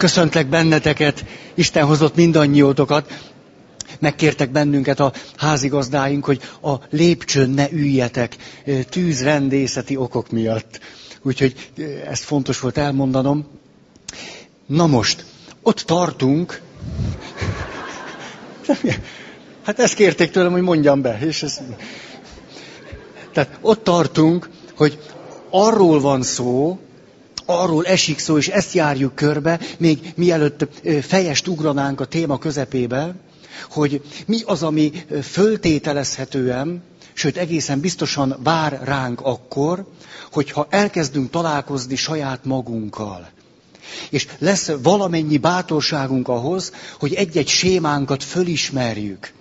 Köszöntlek benneteket, Isten hozott mindannyiótokat. Megkértek bennünket a házigazdáink, hogy a lépcsőn ne üljetek tűzrendészeti okok miatt. Úgyhogy ezt fontos volt elmondanom. Na most, ott tartunk. Hát ezt kérték tőlem, hogy mondjam be. És ez... Tehát ott tartunk, hogy arról van szó, arról esik szó, és ezt járjuk körbe, még mielőtt fejest ugranánk a téma közepébe, hogy mi az, ami föltételezhetően, sőt egészen biztosan vár ránk akkor, hogyha elkezdünk találkozni saját magunkkal. És lesz valamennyi bátorságunk ahhoz, hogy egy-egy sémánkat fölismerjük.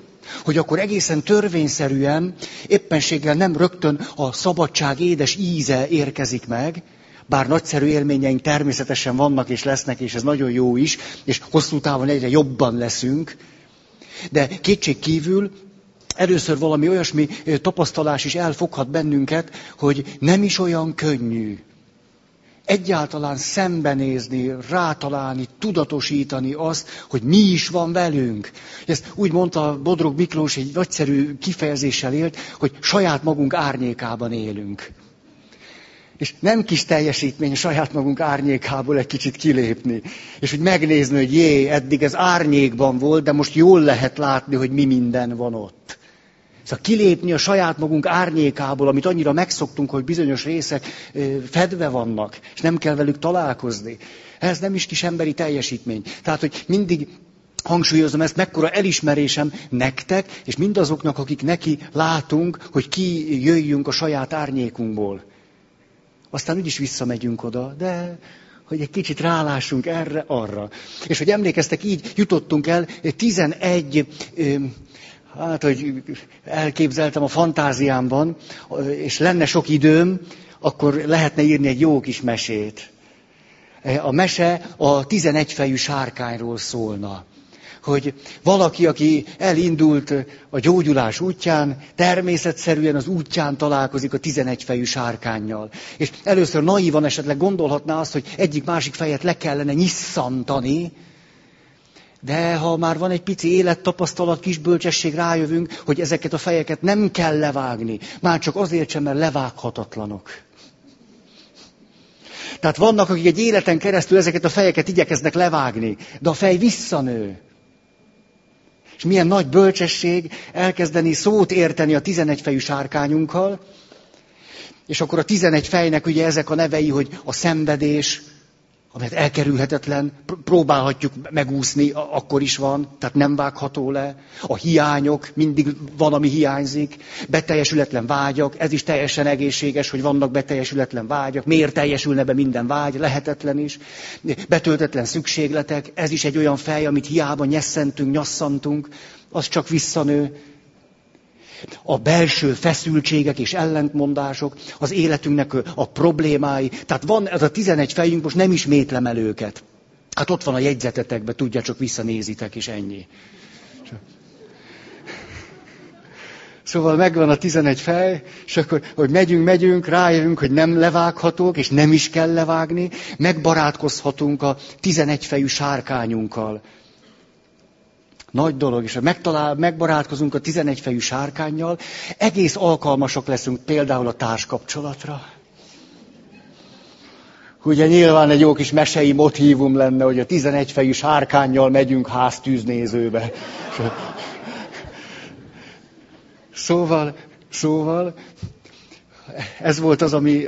Hogy akkor egészen törvényszerűen, éppenséggel nem rögtön a szabadság édes íze érkezik meg, bár nagyszerű élményeink természetesen vannak és lesznek, és ez nagyon jó is, és hosszú távon egyre jobban leszünk, de kétség kívül először valami olyasmi tapasztalás is elfoghat bennünket, hogy nem is olyan könnyű egyáltalán szembenézni, rátalálni, tudatosítani azt, hogy mi is van velünk. Ezt úgy mondta Bodrog Miklós, egy nagyszerű kifejezéssel élt, hogy saját magunk árnyékában élünk. És nem kis teljesítmény saját magunk árnyékából egy kicsit kilépni. És hogy megnézni, hogy jé, eddig ez árnyékban volt, de most jól lehet látni, hogy mi minden van ott. Szóval kilépni a saját magunk árnyékából, amit annyira megszoktunk, hogy bizonyos részek fedve vannak, és nem kell velük találkozni. Ez nem is kis emberi teljesítmény. Tehát, hogy mindig hangsúlyozom ezt, mekkora elismerésem nektek, és mindazoknak, akik neki látunk, hogy ki jöjjünk a saját árnyékunkból. Aztán úgyis visszamegyünk oda, de hogy egy kicsit rálásunk erre, arra. És hogy emlékeztek, így jutottunk el 11, hát, hogy elképzeltem a fantáziámban, és lenne sok időm, akkor lehetne írni egy jó kis mesét. A mese a 11 fejű sárkányról szólna hogy valaki, aki elindult a gyógyulás útján, természetszerűen az útján találkozik a tizenegy fejű sárkányjal. És először naívan esetleg gondolhatná azt, hogy egyik másik fejet le kellene nyisszantani, de ha már van egy pici élettapasztalat, kis bölcsesség, rájövünk, hogy ezeket a fejeket nem kell levágni. Már csak azért sem, mert levághatatlanok. Tehát vannak, akik egy életen keresztül ezeket a fejeket igyekeznek levágni, de a fej visszanő. És milyen nagy bölcsesség elkezdeni szót érteni a tizenegy fejű sárkányunkkal, és akkor a tizenegy fejnek ugye ezek a nevei, hogy a szenvedés, amelyet elkerülhetetlen, próbálhatjuk megúszni, akkor is van, tehát nem vágható le. A hiányok, mindig van, ami hiányzik. Beteljesületlen vágyak, ez is teljesen egészséges, hogy vannak beteljesületlen vágyak. Miért teljesülne be minden vágy? Lehetetlen is. Betöltetlen szükségletek, ez is egy olyan fej, amit hiába nyesszentünk, nyasszantunk, az csak visszanő a belső feszültségek és ellentmondások, az életünknek a problémái. Tehát van ez a 11 fejünk, most nem ismétlem el őket. Hát ott van a jegyzetetekben, tudja, csak visszanézitek, és ennyi. Szóval megvan a 11 fej, és akkor, hogy megyünk, megyünk, rájövünk, hogy nem levághatók, és nem is kell levágni, megbarátkozhatunk a 11 fejű sárkányunkkal. Nagy dolog, és megtalál, megbarátkozunk a 11 fejű sárkányjal, egész alkalmasok leszünk például a társkapcsolatra. Ugye nyilván egy jó kis mesei motívum lenne, hogy a 11 fejű sárkányjal megyünk háztűznézőbe. Szóval, szóval, ez volt az, ami,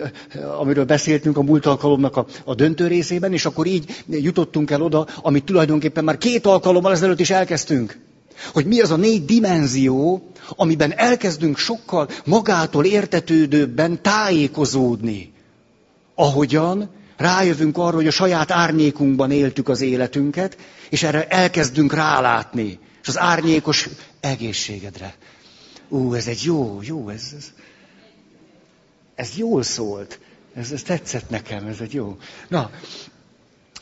amiről beszéltünk a múlt alkalomnak a, a döntő részében, és akkor így jutottunk el oda, amit tulajdonképpen már két alkalommal ezelőtt is elkezdtünk. Hogy mi az a négy dimenzió, amiben elkezdünk sokkal magától értetődőbben tájékozódni. Ahogyan rájövünk arra, hogy a saját árnyékunkban éltük az életünket, és erre elkezdünk rálátni. És az árnyékos egészségedre. Ú, ez egy jó, jó, ez, ez, ez jól szólt. Ez, ez tetszett nekem, ez egy jó. Na,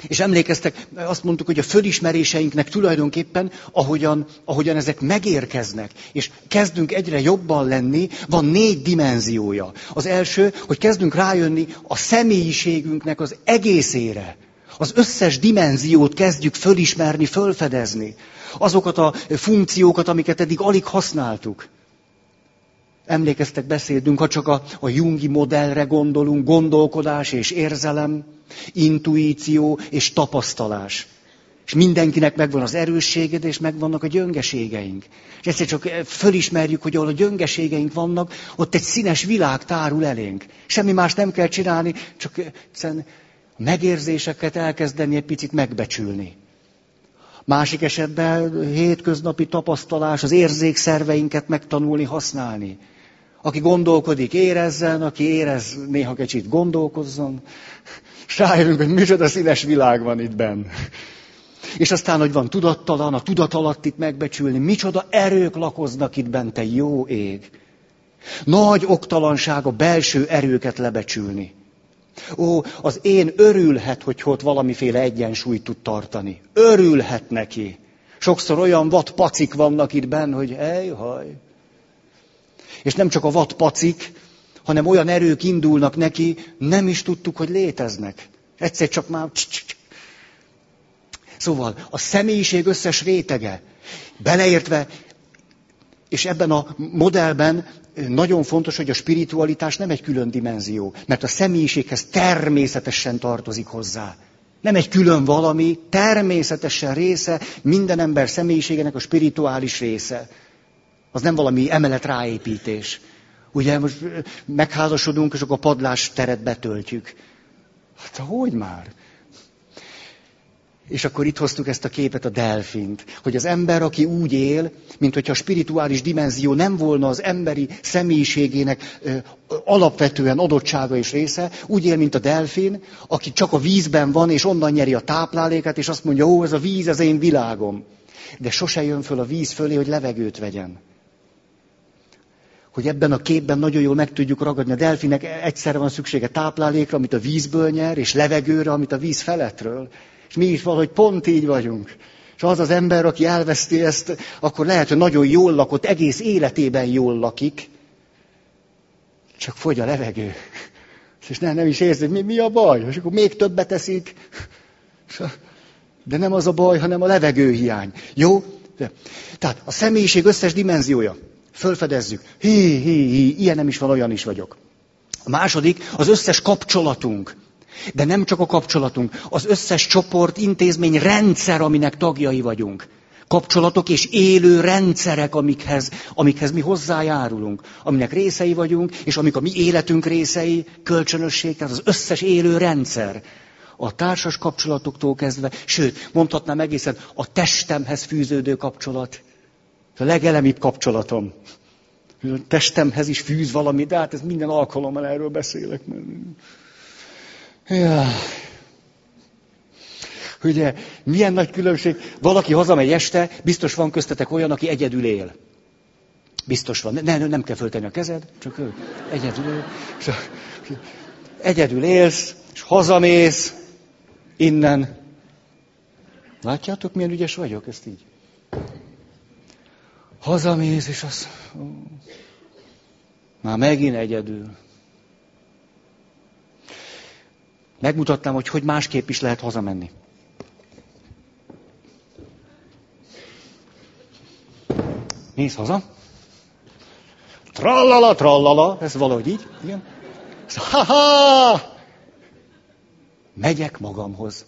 és emlékeztek, azt mondtuk, hogy a fölismeréseinknek tulajdonképpen, ahogyan, ahogyan ezek megérkeznek, és kezdünk egyre jobban lenni, van négy dimenziója. Az első, hogy kezdünk rájönni a személyiségünknek az egészére, Az összes dimenziót kezdjük fölismerni, fölfedezni. Azokat a funkciókat, amiket eddig alig használtuk. Emlékeztek, beszéltünk, ha csak a, a Jungi modellre gondolunk, gondolkodás és érzelem, intuíció és tapasztalás. És mindenkinek megvan az erősséged, és megvannak a gyöngeségeink. És egyszer csak fölismerjük, hogy ahol a gyöngeségeink vannak, ott egy színes világ tárul elénk. Semmi más nem kell csinálni, csak egyszerűen megérzéseket elkezdeni egy picit megbecsülni. Másik esetben hétköznapi tapasztalás, az érzékszerveinket megtanulni, használni. Aki gondolkodik, érezzen, aki érez, néha kicsit gondolkozzon. És rájövünk, hogy micsoda színes világ van itt benn. És aztán, hogy van tudattalan, a tudat alatt itt megbecsülni, micsoda erők lakoznak itt bente, jó ég. Nagy oktalanság a belső erőket lebecsülni. Ó, az én örülhet, hogy ott valamiféle egyensúlyt tud tartani. Örülhet neki. Sokszor olyan vad pacik vannak itt benn, hogy haj. És nem csak a vad pacik, hanem olyan erők indulnak neki, nem is tudtuk, hogy léteznek. Egyszer csak már... Szóval a személyiség összes rétege, beleértve, és ebben a modellben nagyon fontos, hogy a spiritualitás nem egy külön dimenzió, mert a személyiséghez természetesen tartozik hozzá. Nem egy külön valami, természetesen része minden ember személyiségének a spirituális része. Az nem valami emelet ráépítés. Ugye most megházasodunk, és akkor a padlás teret betöltjük. Hát hogy már? És akkor itt hoztuk ezt a képet, a delfint, hogy az ember, aki úgy él, mint hogyha a spirituális dimenzió nem volna az emberi személyiségének ö, alapvetően adottsága és része, úgy él, mint a delfin, aki csak a vízben van, és onnan nyeri a táplálékát, és azt mondja, ó, ez a víz, ez én világom. De sose jön föl a víz fölé, hogy levegőt vegyen. Hogy ebben a képben nagyon jól meg tudjuk ragadni. A delfinek egyszerre van szüksége táplálékra, amit a vízből nyer, és levegőre, amit a víz felettről. És mi is valahogy pont így vagyunk. És az az ember, aki elveszti ezt, akkor lehet, hogy nagyon jól lakott, egész életében jól lakik, csak fogy a levegő. És nem, nem is érzi, mi, mi a baj? És akkor még többet teszik. De nem az a baj, hanem a levegőhiány. Jó? Tehát a személyiség összes dimenziója. Fölfedezzük. Hí, hí, hí, ilyen nem is van, olyan is vagyok. A második, az összes kapcsolatunk. De nem csak a kapcsolatunk, az összes csoport, intézmény, rendszer, aminek tagjai vagyunk. Kapcsolatok és élő rendszerek, amikhez, amikhez mi hozzájárulunk, aminek részei vagyunk, és amik a mi életünk részei, kölcsönösség, tehát az összes élő rendszer. A társas kapcsolatoktól kezdve, sőt, mondhatnám egészen, a testemhez fűződő kapcsolat. A legelemibb kapcsolatom. A testemhez is fűz valami, de hát ez minden alkalommal erről beszélek. Ja. Ugye, milyen nagy különbség. Valaki hazamegy este, biztos van köztetek olyan, aki egyedül él. Biztos van. Ne, nem kell föltenni a kezed, csak ő egyedül él. Egyedül élsz, és hazamész innen. Látjátok, milyen ügyes vagyok, ezt így? Hazamész, és az... Már megint egyedül. Megmutattam, hogy hogy másképp is lehet hazamenni. Mész haza. Trallala, trallala, ez valahogy így, igen. Ha-ha! Megyek magamhoz.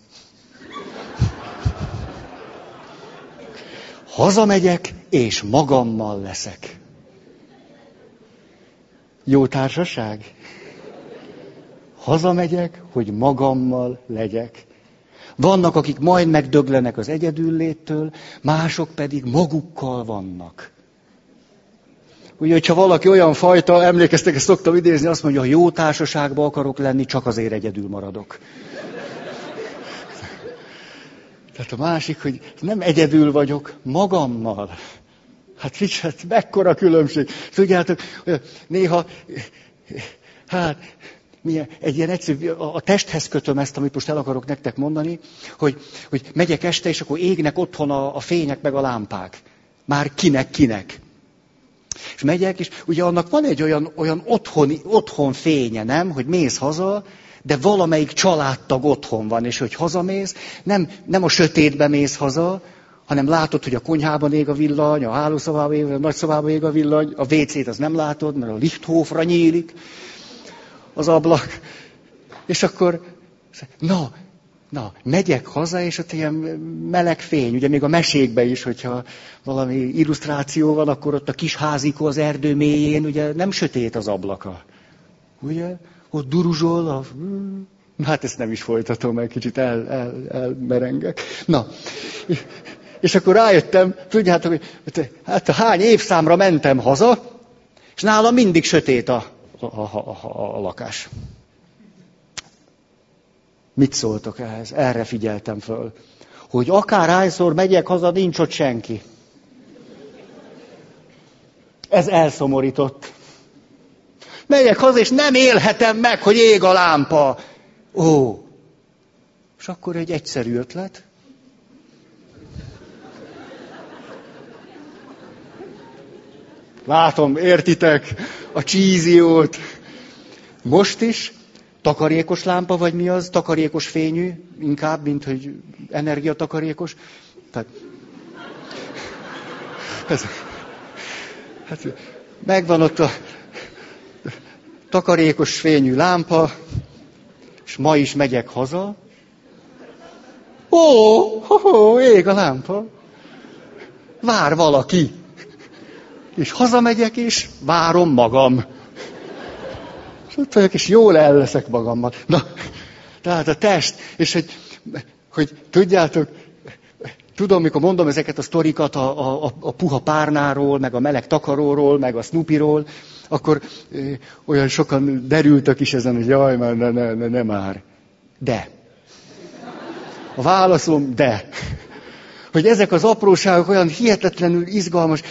Hazamegyek, és magammal leszek. Jó társaság? Hazamegyek, hogy magammal legyek. Vannak, akik majd megdöglenek az egyedülléttől, mások pedig magukkal vannak. Ugye, hogyha valaki olyan fajta, emlékeztek, ezt szoktam idézni, azt mondja, ha jó társaságban akarok lenni, csak azért egyedül maradok. Tehát a másik, hogy nem egyedül vagyok, magammal. Hát hát mekkora különbség. Tudjátok, néha, hát milyen, egy ilyen egyszerű, a, a testhez kötöm ezt, amit most el akarok nektek mondani, hogy, hogy megyek este, és akkor égnek otthon a, a fények meg a lámpák. Már kinek, kinek. És megyek, és ugye annak van egy olyan, olyan otthoni, otthon fénye, nem? Hogy mész haza, de valamelyik családtag otthon van, és hogy hazamész, nem, nem a sötétbe mész haza, hanem látod, hogy a konyhában ég a villany, a hálószobában ég, a nagyszobában ég a villany, a WC-t az nem látod, mert a lifthófra nyílik az ablak. És akkor, na, na, megyek haza, és ott ilyen meleg fény, ugye még a mesékben is, hogyha valami illusztráció van, akkor ott a kis házikó az erdő mélyén, ugye nem sötét az ablaka. Ugye? Ott duruzsol a... Hát ezt nem is folytatom, mert kicsit el, el, elmerengek. Na, és akkor rájöttem, tudjátok, hogy hát hány évszámra mentem haza, és nálam mindig sötét a, a, a, a, a lakás. Mit szóltok ehhez? Erre figyeltem föl. Hogy akár hányszor megyek haza, nincs ott senki. Ez elszomorított. Megyek haza, és nem élhetem meg, hogy ég a lámpa. Ó. És akkor egy egyszerű ötlet. Látom, értitek a csíziót. Most is takarékos lámpa, vagy mi az? Takarékos fényű, inkább, mint hogy energiatakarékos. Tehát, ez, hát, megvan ott a takarékos fényű lámpa, és ma is megyek haza. Ó, ho, ho, ég a lámpa. Vár valaki. És hazamegyek, és várom magam. És ott vagyok, és jól el leszek magammal. Na, tehát a test, és hogy, hogy tudjátok, tudom, mikor mondom ezeket a sztorikat a, a, a puha párnáról, meg a meleg takaróról, meg a Snoopyról, akkor olyan sokan derültek is ezen, hogy jaj, már ne, ne, ne, ne már. De. A válaszom, de hogy ezek az apróságok olyan hihetetlenül izgalmas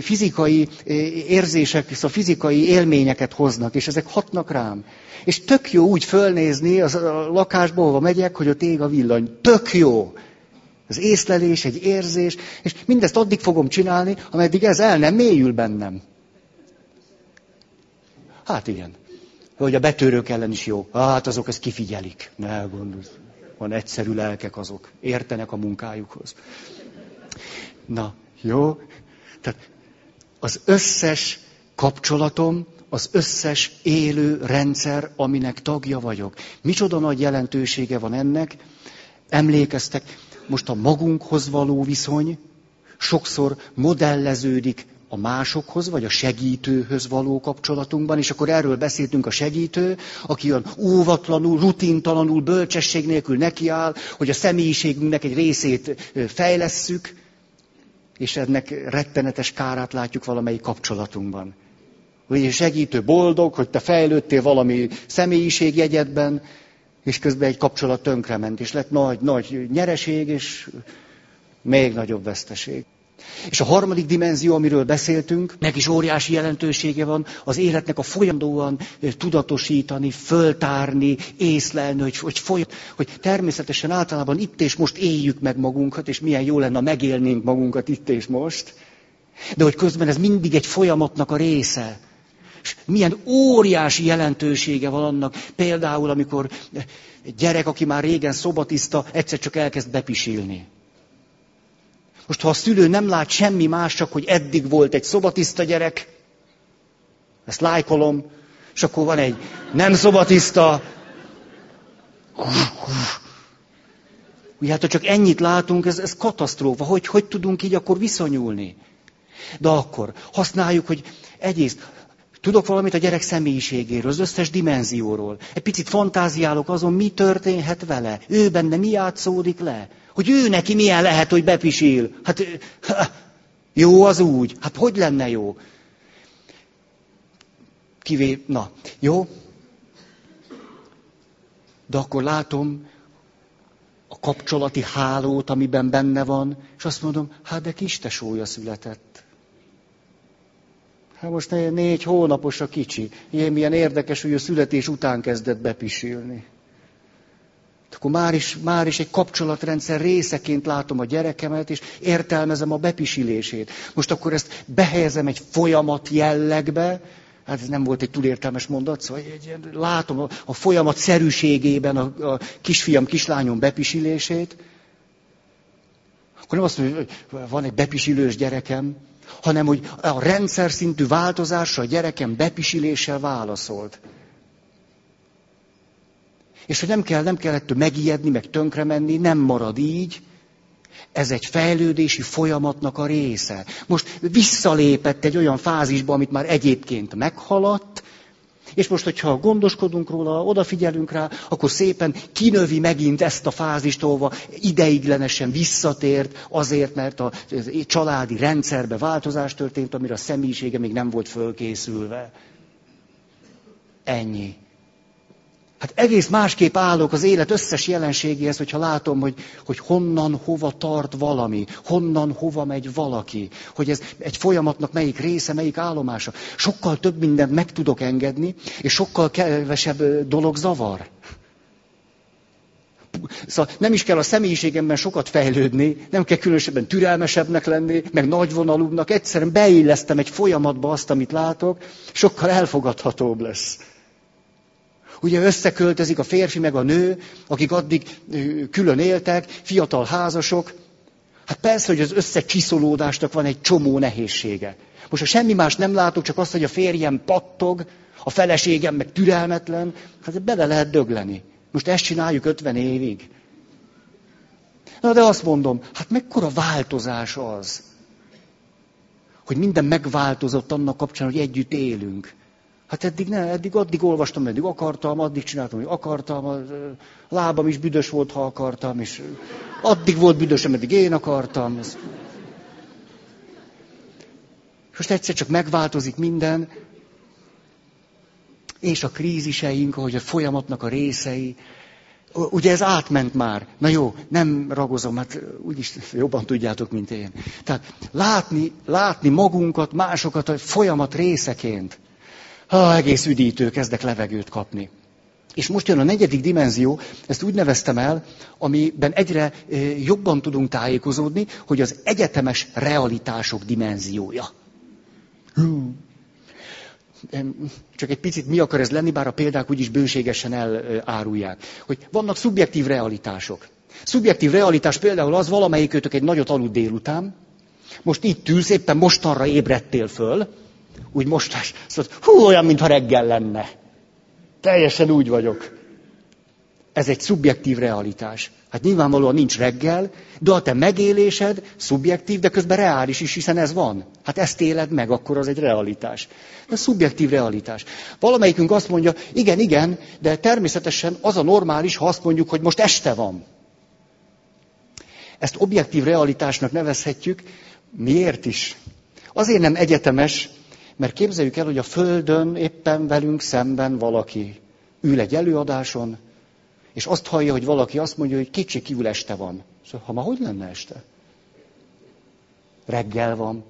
fizikai érzések, szóval fizikai élményeket hoznak, és ezek hatnak rám. És tök jó úgy fölnézni az a lakásba, ahova megyek, hogy ott ég a villany. Tök jó. Az észlelés, egy érzés, és mindezt addig fogom csinálni, ameddig ez el nem mélyül bennem. Hát igen. Hogy a betörők ellen is jó. Hát azok ezt kifigyelik. Ne gondolsz van egyszerű lelkek azok, értenek a munkájukhoz. Na, jó? Tehát az összes kapcsolatom, az összes élő rendszer, aminek tagja vagyok. Micsoda nagy jelentősége van ennek? Emlékeztek, most a magunkhoz való viszony sokszor modelleződik a másokhoz, vagy a segítőhöz való kapcsolatunkban, és akkor erről beszéltünk a segítő, aki olyan óvatlanul, rutintalanul, bölcsesség nélkül nekiáll, hogy a személyiségünknek egy részét fejlesszük, és ennek rettenetes kárát látjuk valamelyik kapcsolatunkban. Hogy a segítő boldog, hogy te fejlődtél valami személyiségjegyedben, és közben egy kapcsolat tönkrement, és lett nagy, nagy nyereség, és még nagyobb veszteség. És a harmadik dimenzió, amiről beszéltünk, nek is óriási jelentősége van, az életnek a folyamodóan tudatosítani, föltárni, észlelni, hogy, hogy, folyam, hogy természetesen általában itt és most éljük meg magunkat, és milyen jó lenne, megélnénk magunkat itt és most. De hogy közben ez mindig egy folyamatnak a része. És milyen óriási jelentősége van annak, például, amikor egy gyerek, aki már régen szobatiszta, egyszer csak elkezd bepisilni. Most ha a szülő nem lát semmi más, csak hogy eddig volt egy szobatiszta gyerek, ezt lájkolom, és akkor van egy nem szobatiszta. Ugye hát, ha csak ennyit látunk, ez, ez katasztrófa. Hogy, hogy tudunk így akkor viszonyulni? De akkor használjuk, hogy egyrészt tudok valamit a gyerek személyiségéről, az összes dimenzióról. Egy picit fantáziálok azon, mi történhet vele. Ő benne mi játszódik le. Hogy ő neki milyen lehet, hogy bepisil. Hát jó az úgy. Hát hogy lenne jó? Kivé... Na, jó? De akkor látom a kapcsolati hálót, amiben benne van, és azt mondom, hát de kis tesója született. Hát most négy hónapos a kicsi. Ilyen milyen érdekes, hogy a születés után kezdett bepisilni akkor már is, már is egy kapcsolatrendszer részeként látom a gyerekemet, és értelmezem a bepisilését. Most akkor ezt behelyezem egy folyamat jellegbe, Hát ez nem volt egy túl értelmes mondat, szóval egy, látom a, a folyamat szerűségében a, a kisfiam, kislányom bepisilését. Akkor nem azt mondja, hogy van egy bepisilős gyerekem, hanem hogy a rendszer szintű változásra a gyerekem bepisiléssel válaszolt. És hogy nem kell, nem kell ettől megijedni, meg tönkre menni, nem marad így. Ez egy fejlődési folyamatnak a része. Most visszalépett egy olyan fázisba, amit már egyébként meghaladt, és most, hogyha gondoskodunk róla, odafigyelünk rá, akkor szépen kinövi megint ezt a fázist, ahova ideiglenesen visszatért, azért, mert a családi rendszerbe változás történt, amire a személyisége még nem volt fölkészülve. Ennyi. Hát egész másképp állok az élet összes jelenségéhez, hogyha látom, hogy, hogy honnan, hova tart valami, honnan, hova megy valaki, hogy ez egy folyamatnak melyik része, melyik állomása. Sokkal több mindent meg tudok engedni, és sokkal kevesebb dolog zavar. Szóval nem is kell a személyiségemben sokat fejlődni, nem kell különösebben türelmesebbnek lenni, meg nagyvonalúbbnak, egyszerűen beillesztem egy folyamatba azt, amit látok, sokkal elfogadhatóbb lesz. Ugye összeköltözik a férfi meg a nő, akik addig külön éltek, fiatal házasok. Hát persze, hogy az összecsiszolódásnak van egy csomó nehézsége. Most ha semmi más nem látok, csak azt, hogy a férjem pattog, a feleségem meg türelmetlen, hát bele lehet dögleni. Most ezt csináljuk 50 évig. Na de azt mondom, hát mekkora változás az, hogy minden megváltozott annak kapcsán, hogy együtt élünk. Hát eddig ne, eddig addig olvastam, eddig akartam, addig csináltam, hogy akartam, a lábam is büdös volt, ha akartam, és addig volt büdös, ameddig én akartam. Most egyszer csak megváltozik minden, és a kríziseink, hogy a folyamatnak a részei, ugye ez átment már. Na jó, nem ragozom, hát úgyis jobban tudjátok, mint én. Tehát látni, látni magunkat, másokat a folyamat részeként. Ha, egész üdítő, kezdek levegőt kapni. És most jön a negyedik dimenzió, ezt úgy neveztem el, amiben egyre jobban tudunk tájékozódni, hogy az egyetemes realitások dimenziója. Csak egy picit mi akar ez lenni, bár a példák úgyis bőségesen elárulják. Hogy vannak szubjektív realitások. Szubjektív realitás például az, valamelyikőtök egy nagyot aludt délután, most itt ülsz, éppen mostanra ébredtél föl, úgy most, szóval, hú, olyan, mintha reggel lenne. Teljesen úgy vagyok. Ez egy szubjektív realitás. Hát nyilvánvalóan nincs reggel, de a te megélésed szubjektív, de közben reális is, hiszen ez van. Hát ezt éled meg, akkor az egy realitás. Ez szubjektív realitás. Valamelyikünk azt mondja, igen, igen, de természetesen az a normális, ha azt mondjuk, hogy most este van. Ezt objektív realitásnak nevezhetjük. Miért is? Azért nem egyetemes, mert képzeljük el, hogy a Földön éppen velünk szemben valaki ül egy előadáson, és azt hallja, hogy valaki azt mondja, hogy kicsi kívül este van. Szóval, ha ma hogy lenne este? Reggel van.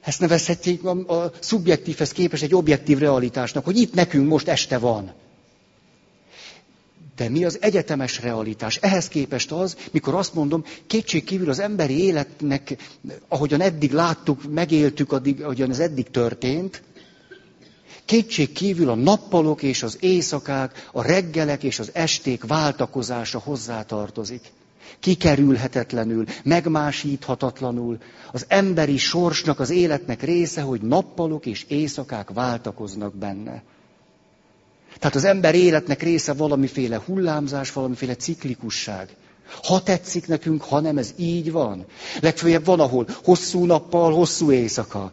Ezt nevezhetjük a, a szubjektívhez képest egy objektív realitásnak, hogy itt nekünk most este van. De mi az egyetemes realitás? Ehhez képest az, mikor azt mondom, kétség kívül az emberi életnek, ahogyan eddig láttuk, megéltük, addig, ahogyan ez eddig történt, kétség kívül a nappalok és az éjszakák, a reggelek és az esték váltakozása hozzátartozik. Kikerülhetetlenül, megmásíthatatlanul. Az emberi sorsnak, az életnek része, hogy nappalok és éjszakák váltakoznak benne. Tehát az ember életnek része valamiféle hullámzás, valamiféle ciklikusság. Ha tetszik nekünk, ha nem, ez így van. Legfőjebb van, ahol hosszú nappal, hosszú éjszaka.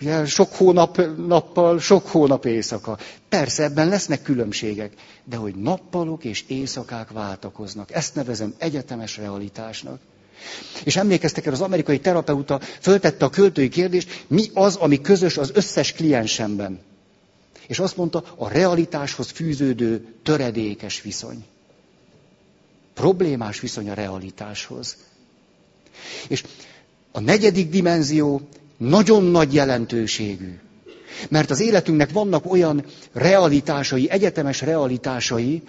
Ugye sok hónap nappal, sok hónap éjszaka. Persze ebben lesznek különbségek, de hogy nappalok és éjszakák váltakoznak. Ezt nevezem egyetemes realitásnak. És emlékeztek el, az amerikai terapeuta föltette a költői kérdést, mi az, ami közös az összes kliensemben. És azt mondta, a realitáshoz fűződő töredékes viszony. Problémás viszony a realitáshoz. És a negyedik dimenzió nagyon nagy jelentőségű. Mert az életünknek vannak olyan realitásai, egyetemes realitásai,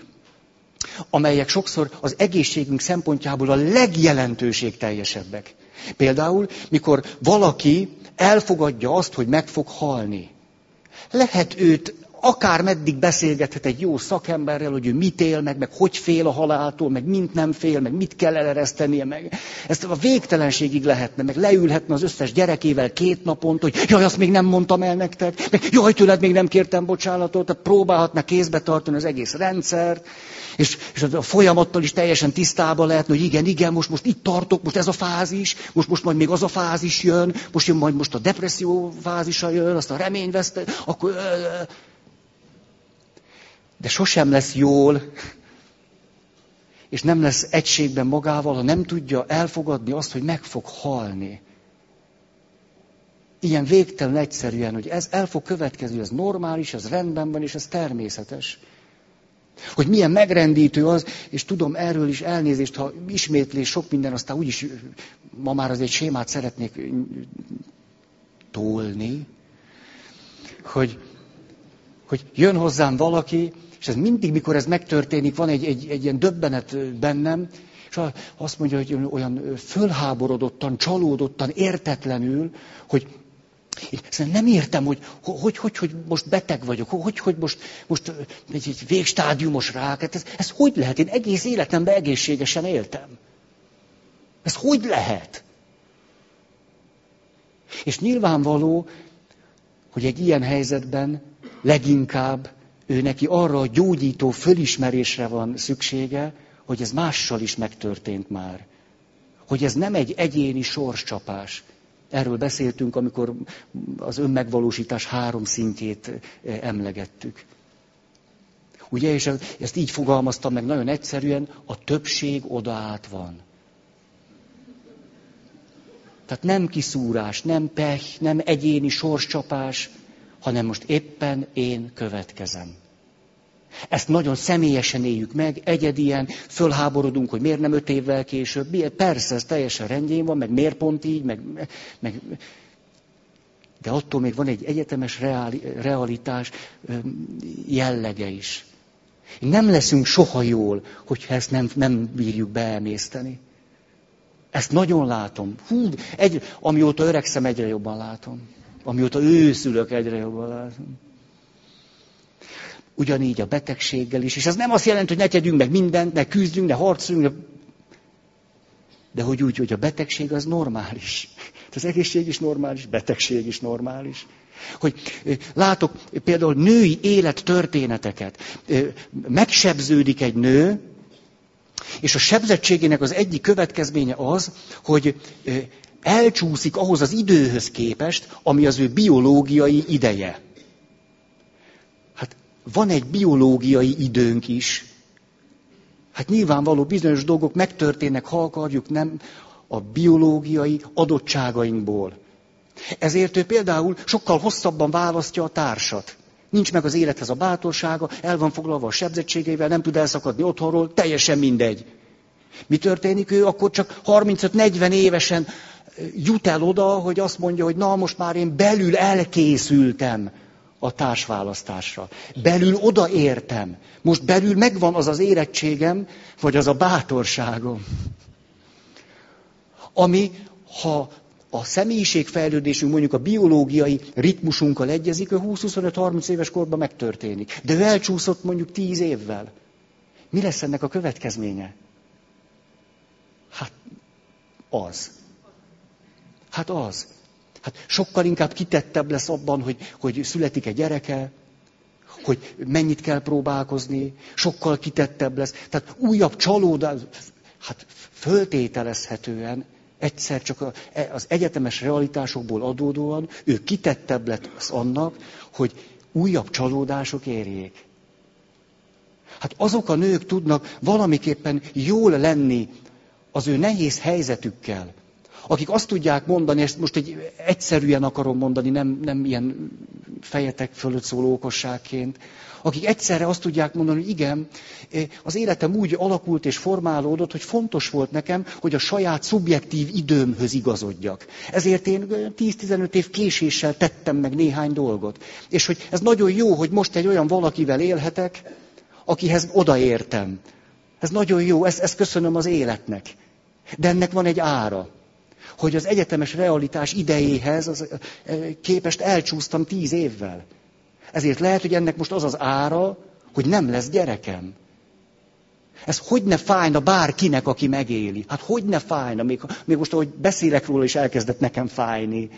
amelyek sokszor az egészségünk szempontjából a legjelentőség teljesebbek. Például, mikor valaki elfogadja azt, hogy meg fog halni. Lehet őt akár meddig beszélgethet egy jó szakemberrel, hogy ő mit él meg, meg hogy fél a haláltól, meg mint nem fél, meg mit kell eleresztenie, meg ezt a végtelenségig lehetne, meg leülhetne az összes gyerekével két napont, hogy jaj, azt még nem mondtam el nektek, meg jaj, tőled még nem kértem bocsánatot, tehát próbálhatna kézbe tartani az egész rendszert, és, és a folyamattal is teljesen tisztában lehetne, hogy igen, igen, most, most itt tartok, most ez a fázis, most, most majd még az a fázis jön, most jön majd most a depresszió fázisa jön, azt a reményveszte, akkor de sosem lesz jól, és nem lesz egységben magával, ha nem tudja elfogadni azt, hogy meg fog halni. Ilyen végtelen egyszerűen, hogy ez el fog következni, ez normális, ez rendben van, és ez természetes. Hogy milyen megrendítő az, és tudom erről is elnézést, ha ismétlés sok minden, aztán úgyis ma már az egy sémát szeretnék tolni, hogy, hogy jön hozzám valaki, és ez mindig, mikor ez megtörténik, van egy, egy, egy ilyen döbbenet bennem, és azt mondja, hogy olyan fölháborodottan, csalódottan, értetlenül, hogy én nem értem, hogy hogy, hogy, hogy most beteg vagyok, hogy, hogy most, most egy, egy végstádiumos rák. Hát ez, ez hogy lehet? Én egész életemben egészségesen éltem. Ez hogy lehet? És nyilvánvaló, hogy egy ilyen helyzetben leginkább ő neki arra a gyógyító fölismerésre van szüksége, hogy ez mással is megtörtént már. Hogy ez nem egy egyéni sorscsapás. Erről beszéltünk, amikor az önmegvalósítás három szintjét eh, emlegettük. Ugye, és ezt így fogalmaztam meg nagyon egyszerűen, a többség odaát van. Tehát nem kiszúrás, nem pech, nem egyéni sorscsapás, hanem most éppen én következem. Ezt nagyon személyesen éljük meg, egyedien, fölháborodunk, hogy miért nem öt évvel később. Persze, ez teljesen rendjén van, meg miért pont így, meg, meg, de attól még van egy egyetemes reali, realitás jellege is. Nem leszünk soha jól, hogyha ezt nem, nem bírjuk beemészteni. Ezt nagyon látom. Hú, egy, amióta öregszem, egyre jobban látom. Amióta őszülök, egyre jobban látom. Ugyanígy a betegséggel is. És ez nem azt jelenti, hogy ne tegyünk meg mindent, ne küzdjünk, ne harcoljunk, de hogy úgy, hogy a betegség az normális. Az egészség is normális, betegség is normális. Hogy látok például női élettörténeteket. Megsebződik egy nő, és a sebzettségének az egyik következménye az, hogy elcsúszik ahhoz az időhöz képest, ami az ő biológiai ideje van egy biológiai időnk is. Hát nyilvánvaló bizonyos dolgok megtörténnek, ha akarjuk, nem a biológiai adottságainkból. Ezért ő például sokkal hosszabban választja a társat. Nincs meg az élethez a bátorsága, el van foglalva a sebzettségeivel, nem tud elszakadni otthonról, teljesen mindegy. Mi történik? Ő akkor csak 35-40 évesen jut el oda, hogy azt mondja, hogy na most már én belül elkészültem a társválasztásra. Belül odaértem. Most belül megvan az az érettségem, vagy az a bátorságom. Ami, ha a személyiségfejlődésünk mondjuk a biológiai ritmusunkkal egyezik, ő 20-25-30 éves korban megtörténik. De ő elcsúszott mondjuk 10 évvel. Mi lesz ennek a következménye? Hát az. Hát az. Hát sokkal inkább kitettebb lesz abban, hogy, hogy születik egy gyereke, hogy mennyit kell próbálkozni, sokkal kitettebb lesz. Tehát újabb csalódás, hát föltételezhetően egyszer csak az egyetemes realitásokból adódóan ő kitettebb lesz annak, hogy újabb csalódások érjék. Hát azok a nők tudnak valamiképpen jól lenni az ő nehéz helyzetükkel, akik azt tudják mondani, ezt most egy egyszerűen akarom mondani, nem, nem ilyen fejetek fölött szóló okosságként, akik egyszerre azt tudják mondani, hogy igen, az életem úgy alakult és formálódott, hogy fontos volt nekem, hogy a saját szubjektív időmhöz igazodjak. Ezért én 10-15 év késéssel tettem meg néhány dolgot. És hogy ez nagyon jó, hogy most egy olyan valakivel élhetek, akihez odaértem. Ez nagyon jó, ezt, ezt köszönöm az életnek. De ennek van egy ára. Hogy az egyetemes realitás idejéhez az, képest elcsúsztam tíz évvel. Ezért lehet, hogy ennek most az az ára, hogy nem lesz gyerekem. Ez hogy ne fájna bárkinek, aki megéli? Hát hogy ne fájna? Még, még most, ahogy beszélek róla, is elkezdett nekem fájni.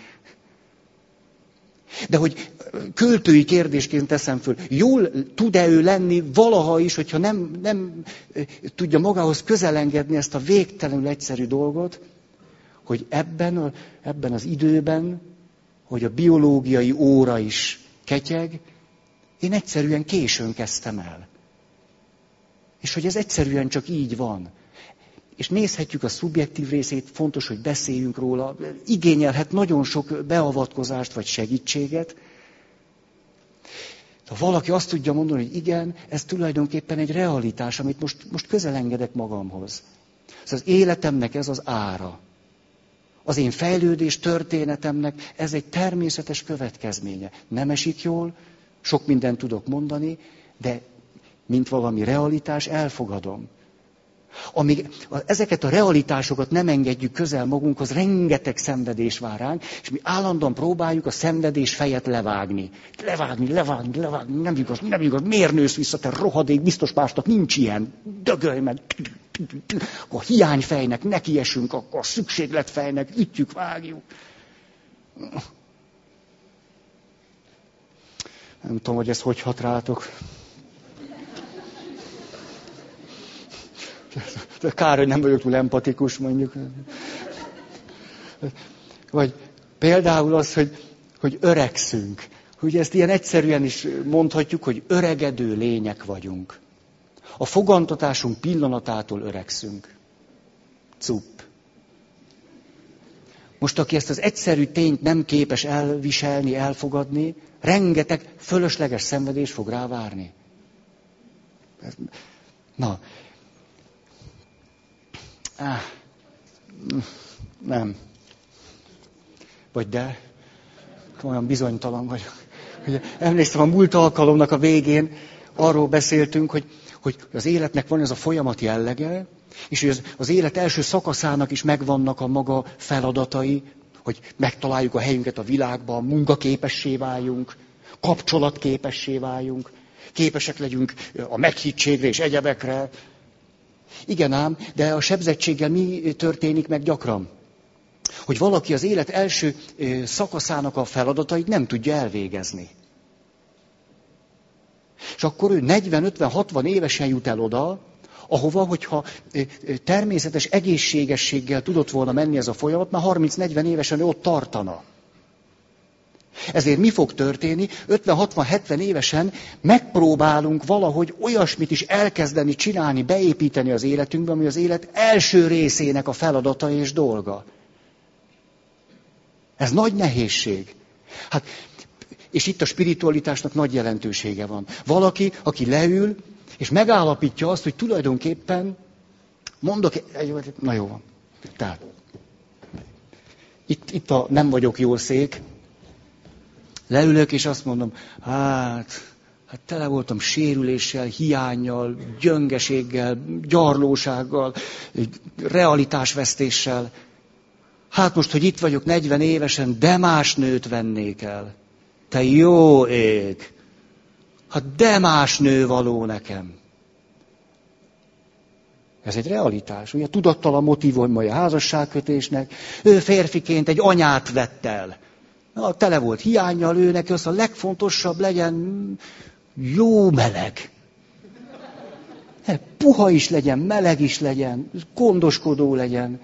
De hogy költői kérdésként teszem föl, jól tud-e ő lenni valaha is, hogyha nem, nem tudja magához közelengedni ezt a végtelenül egyszerű dolgot, hogy ebben, a, ebben az időben, hogy a biológiai óra is ketyeg, én egyszerűen későn kezdtem el. És hogy ez egyszerűen csak így van. És nézhetjük a szubjektív részét, fontos, hogy beszéljünk róla, igényelhet nagyon sok beavatkozást vagy segítséget. Ha valaki azt tudja mondani, hogy igen, ez tulajdonképpen egy realitás, amit most, most közelengedek magamhoz. Ez az életemnek ez az ára. Az én fejlődés történetemnek ez egy természetes következménye. Nem esik jól, sok mindent tudok mondani, de mint valami realitás, elfogadom. Amíg ezeket a realitásokat nem engedjük közel magunkhoz, rengeteg szenvedés vár ránk, és mi állandóan próbáljuk a szenvedés fejet levágni. Levágni, levágni, levágni, nem igaz, nem igaz, miért nősz vissza, te rohadék, biztos másnak nincs ilyen, dögölj meg. A hiányfejnek nekiesünk, akkor a szükségletfejnek ütjük, vágjuk. Nem tudom, hogy ez hogy hat rátok. Kár, hogy nem vagyok túl empatikus, mondjuk. Vagy például az, hogy, hogy öregszünk. Ugye ezt ilyen egyszerűen is mondhatjuk, hogy öregedő lények vagyunk. A fogantatásunk pillanatától öregszünk. Cup. Most, aki ezt az egyszerű tényt nem képes elviselni, elfogadni, rengeteg fölösleges szenvedés fog rávárni. Na, Ah, nem. Vagy de, olyan bizonytalan vagyok. Ugye, emlékszem a múlt alkalomnak a végén, arról beszéltünk, hogy, hogy az életnek van ez a folyamat jellege, és hogy az, az élet első szakaszának is megvannak a maga feladatai, hogy megtaláljuk a helyünket a világban, munkaképessé váljunk, kapcsolatképessé váljunk, képesek legyünk a meghittségre és egyebekre, igen ám, de a sebzettséggel mi történik meg gyakran? Hogy valaki az élet első szakaszának a feladatait nem tudja elvégezni. És akkor ő 40-50-60 évesen jut el oda, ahova, hogyha természetes egészségességgel tudott volna menni ez a folyamat, már 30-40 évesen ő ott tartana. Ezért mi fog történni? 50-60-70 évesen megpróbálunk valahogy olyasmit is elkezdeni csinálni, beépíteni az életünkbe, ami az élet első részének a feladata és dolga. Ez nagy nehézség. Hát, és itt a spiritualitásnak nagy jelentősége van. Valaki, aki leül, és megállapítja azt, hogy tulajdonképpen mondok na jó van. Tehát, itt, itt a nem vagyok jó szék, Leülök, és azt mondom, hát, hát tele voltam sérüléssel, hiányjal, gyöngeséggel, gyarlósággal, realitásvesztéssel. Hát most, hogy itt vagyok 40 évesen, de más nőt vennék el. Te jó ég! Hát de más nő való nekem. Ez egy realitás. Ugye tudattalan motivum a házasságkötésnek. Ő férfiként egy anyát vett el. Na, tele volt hiányjal, ő neki az a legfontosabb legyen jó meleg. Puha is legyen, meleg is legyen, gondoskodó legyen.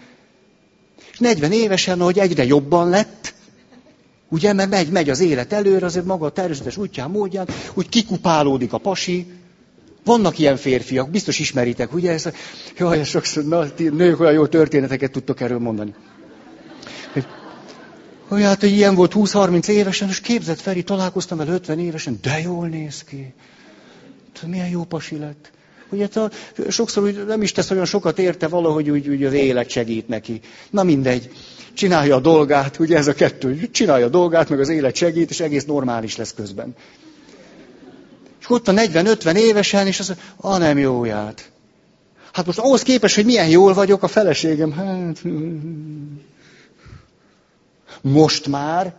És 40 évesen, ahogy egyre jobban lett, ugye, mert megy, megy az élet előre, azért maga a természetes útján, módján, úgy kikupálódik a pasi. Vannak ilyen férfiak, biztos ismeritek, ugye? Ez, jaj, sokszor, na, nők olyan jó történeteket tudtok erről mondani. Hogy hát, hogy ilyen volt 20-30 évesen, és képzett Feri, találkoztam vele 50 évesen, de jól néz ki. Milyen jó pasi lett. Ugye hát a, sokszor úgy nem is tesz olyan sokat érte, valahogy úgy, úgy az élet segít neki. Na mindegy, csinálja a dolgát, ugye ez a kettő, csinálja a dolgát, meg az élet segít, és egész normális lesz közben. És ott a 40-50 évesen, és az, a nem jóját. Hát most ahhoz képest, hogy milyen jól vagyok, a feleségem, hát... Most már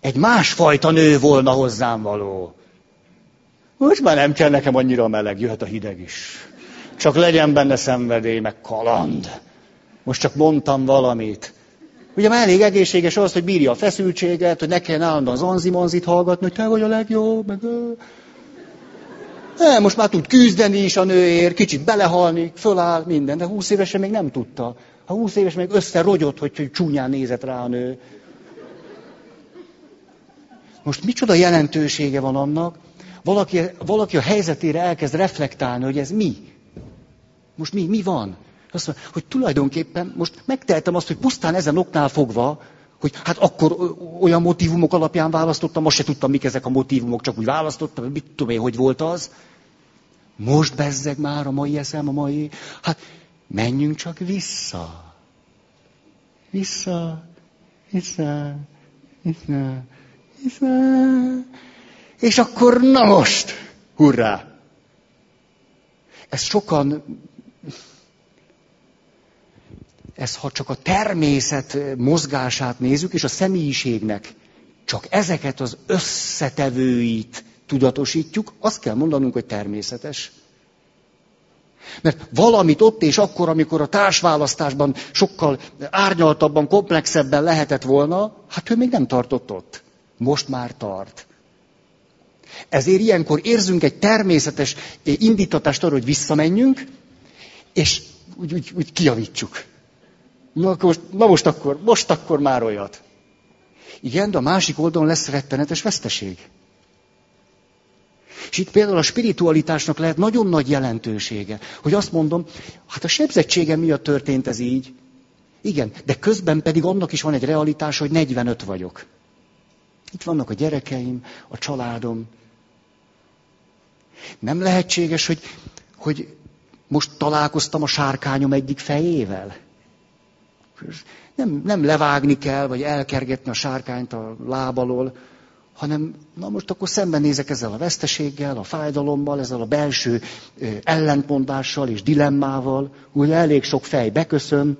egy másfajta nő volna hozzám való. Most már nem kell nekem annyira meleg, jöhet a hideg is. Csak legyen benne szenvedély, meg kaland. Most csak mondtam valamit. Ugye már elég egészséges az, hogy bírja a feszültséget, hogy ne kelljen állandóan az anzimonzit hallgatni, hogy te vagy a legjobb, meg... Ne, most már tud küzdeni is a nőért, kicsit belehalni, föláll, minden, de húsz évesen még nem tudta. Ha húsz éves még összerogyott, hogy, hogy csúnyán nézett rá a nő. Most micsoda jelentősége van annak, valaki, valaki a helyzetére elkezd reflektálni, hogy ez mi. Most mi, mi van? Azt mondja, hogy tulajdonképpen most megtehetem azt, hogy pusztán ezen oknál fogva, hogy hát akkor olyan motivumok alapján választottam, most se tudtam, mik ezek a motivumok, csak úgy választottam, mit tudom én, hogy volt az. Most bezzeg már a mai eszem, a mai... Hát menjünk csak vissza. Vissza, vissza, vissza, vissza. És akkor na most, hurrá! Ez sokan ez ha csak a természet mozgását nézzük, és a személyiségnek csak ezeket az összetevőit tudatosítjuk, azt kell mondanunk, hogy természetes. Mert valamit ott és akkor, amikor a társválasztásban sokkal árnyaltabban, komplexebben lehetett volna, hát ő még nem tartott ott. Most már tart. Ezért ilyenkor érzünk egy természetes indítatást arra, hogy visszamenjünk, és úgy, úgy, úgy kiavítsuk. Na, most, na most akkor, most akkor már olyat. Igen, de a másik oldalon lesz rettenetes veszteség. És itt például a spiritualitásnak lehet nagyon nagy jelentősége, hogy azt mondom, hát a sebzettségem miatt történt ez így. Igen, de közben pedig annak is van egy realitás, hogy 45 vagyok. Itt vannak a gyerekeim, a családom. Nem lehetséges, hogy, hogy most találkoztam a sárkányom egyik fejével. Nem, nem levágni kell, vagy elkergetni a sárkányt a lábalól, hanem na most akkor szembenézek ezzel a veszteséggel, a fájdalommal, ezzel a belső ellentmondással és dilemmával, ugye elég sok fej beköszön.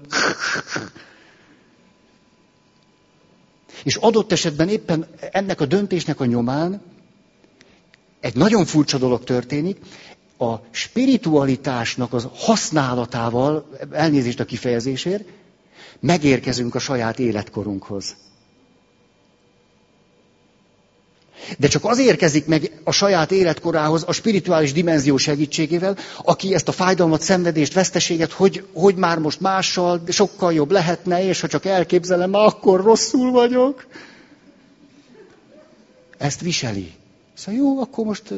És adott esetben éppen ennek a döntésnek a nyomán egy nagyon furcsa dolog történik, a spiritualitásnak az használatával, elnézést a kifejezésért, megérkezünk a saját életkorunkhoz. De csak az érkezik meg a saját életkorához a spirituális dimenzió segítségével, aki ezt a fájdalmat, szenvedést, veszteséget, hogy, hogy már most mással sokkal jobb lehetne, és ha csak elképzelem, akkor rosszul vagyok. Ezt viseli. Szóval jó, akkor most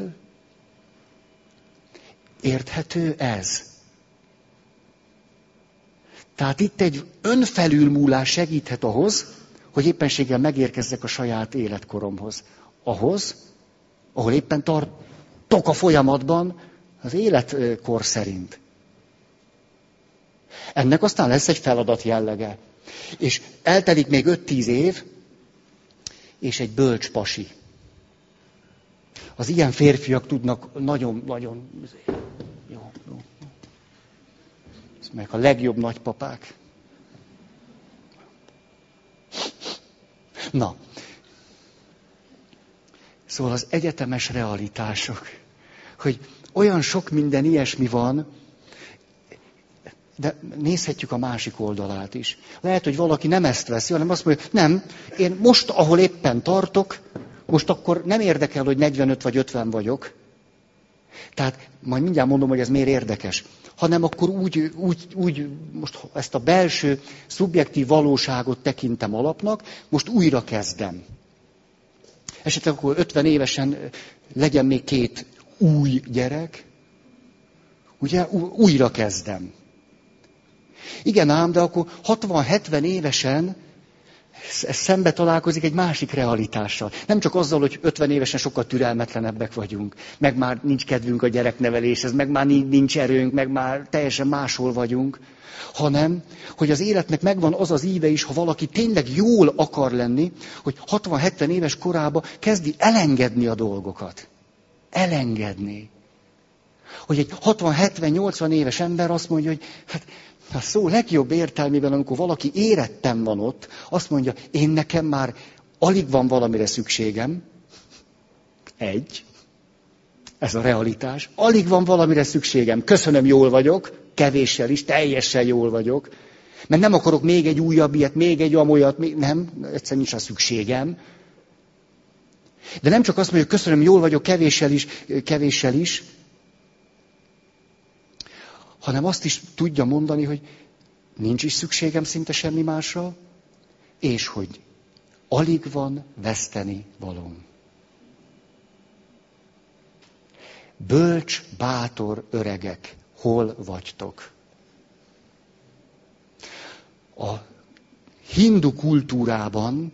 érthető ez. Tehát itt egy önfelülmúlás segíthet ahhoz, hogy éppenséggel megérkezzek a saját életkoromhoz. Ahhoz, ahol éppen tartok a folyamatban az életkor szerint. Ennek aztán lesz egy feladat jellege. És eltelik még 5-10 év, és egy bölcs pasi. Az ilyen férfiak tudnak nagyon-nagyon meg a legjobb nagypapák. Na, szóval az egyetemes realitások, hogy olyan sok minden ilyesmi van, de nézhetjük a másik oldalát is. Lehet, hogy valaki nem ezt veszi, hanem azt mondja, nem, én most, ahol éppen tartok, most akkor nem érdekel, hogy 45 vagy 50 vagyok. Tehát majd mindjárt mondom, hogy ez miért érdekes hanem akkor úgy, úgy, úgy most ezt a belső szubjektív valóságot tekintem alapnak, most újra kezdem. Esetleg akkor 50 évesen legyen még két új gyerek, ugye újra kezdem. Igen ám, de akkor 60-70 évesen ez szembe találkozik egy másik realitással. Nem csak azzal, hogy 50 évesen sokkal türelmetlenebbek vagyunk, meg már nincs kedvünk a gyerekneveléshez, meg már nincs erőnk, meg már teljesen máshol vagyunk, hanem, hogy az életnek megvan az az íve is, ha valaki tényleg jól akar lenni, hogy 60-70 éves korába kezdi elengedni a dolgokat. Elengedni. Hogy egy 60-70-80 éves ember azt mondja, hogy hát A szó legjobb értelmében, amikor valaki érettem van ott, azt mondja, én nekem már alig van valamire szükségem. Egy. Ez a realitás. Alig van valamire szükségem. Köszönöm, jól vagyok. Kevéssel is, teljesen jól vagyok. Mert nem akarok még egy újabb ilyet, még egy amolyat, még... nem, egyszerűen nincs a szükségem. De nem csak azt mondja, hogy köszönöm, jól vagyok, kevéssel is, kevéssel is, hanem azt is tudja mondani, hogy nincs is szükségem szinte semmi másra, és hogy alig van veszteni valóm. Bölcs, bátor öregek, hol vagytok? A hindu kultúrában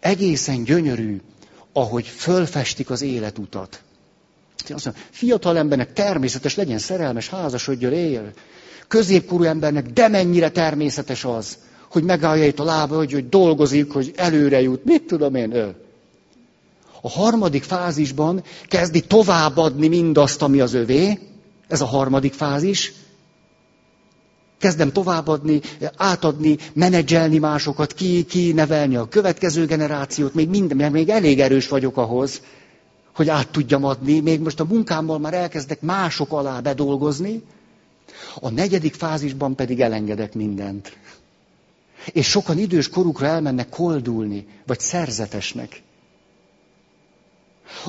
egészen gyönyörű, ahogy fölfestik az életutat. Azt mondja, fiatal embernek természetes legyen szerelmes, házasodjon, él. Középkorú embernek de mennyire természetes az, hogy megállja itt a lába, hogy, hogy dolgozik, hogy előre jut. Mit tudom én, ő. A harmadik fázisban kezdi továbbadni mindazt, ami az övé. Ez a harmadik fázis. Kezdem továbbadni, átadni, menedzselni másokat, ki, ki nevelni a következő generációt, még minden, még elég erős vagyok ahhoz, hogy át tudjam adni. Még most a munkámmal már elkezdek mások alá bedolgozni. A negyedik fázisban pedig elengedek mindent. És sokan idős korukra elmennek koldulni, vagy szerzetesnek.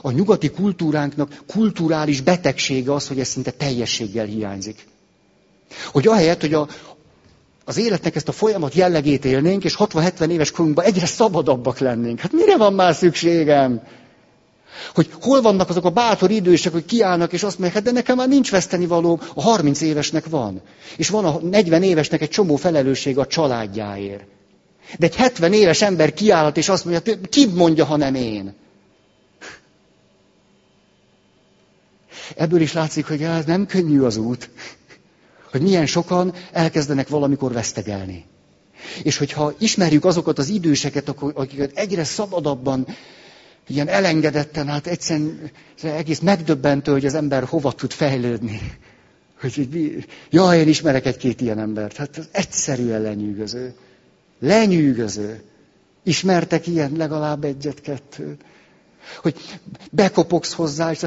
A nyugati kultúránknak kulturális betegsége az, hogy ez szinte teljességgel hiányzik. Hogy ahelyett, hogy a, az életnek ezt a folyamat jellegét élnénk, és 60-70 éves korunkban egyre szabadabbak lennénk. Hát mire van már szükségem? Hogy hol vannak azok a bátor idősek, hogy kiállnak, és azt mondják, hát de nekem már nincs veszteni való, a 30 évesnek van. És van a 40 évesnek egy csomó felelősség a családjáért. De egy 70 éves ember kiállhat, és azt mondja, ki mondja, ha nem én? Ebből is látszik, hogy ez nem könnyű az út. Hogy milyen sokan elkezdenek valamikor vesztegelni. És hogyha ismerjük azokat az időseket, akiket egyre szabadabban ilyen elengedetten, hát egyszerűen egész megdöbbentő, hogy az ember hova tud fejlődni. Hogy, ja, én ismerek egy-két ilyen embert. Hát ez egyszerűen lenyűgöző. Lenyűgöző. Ismertek ilyen legalább egyet-kettőt? Hogy bekopogsz hozzá, és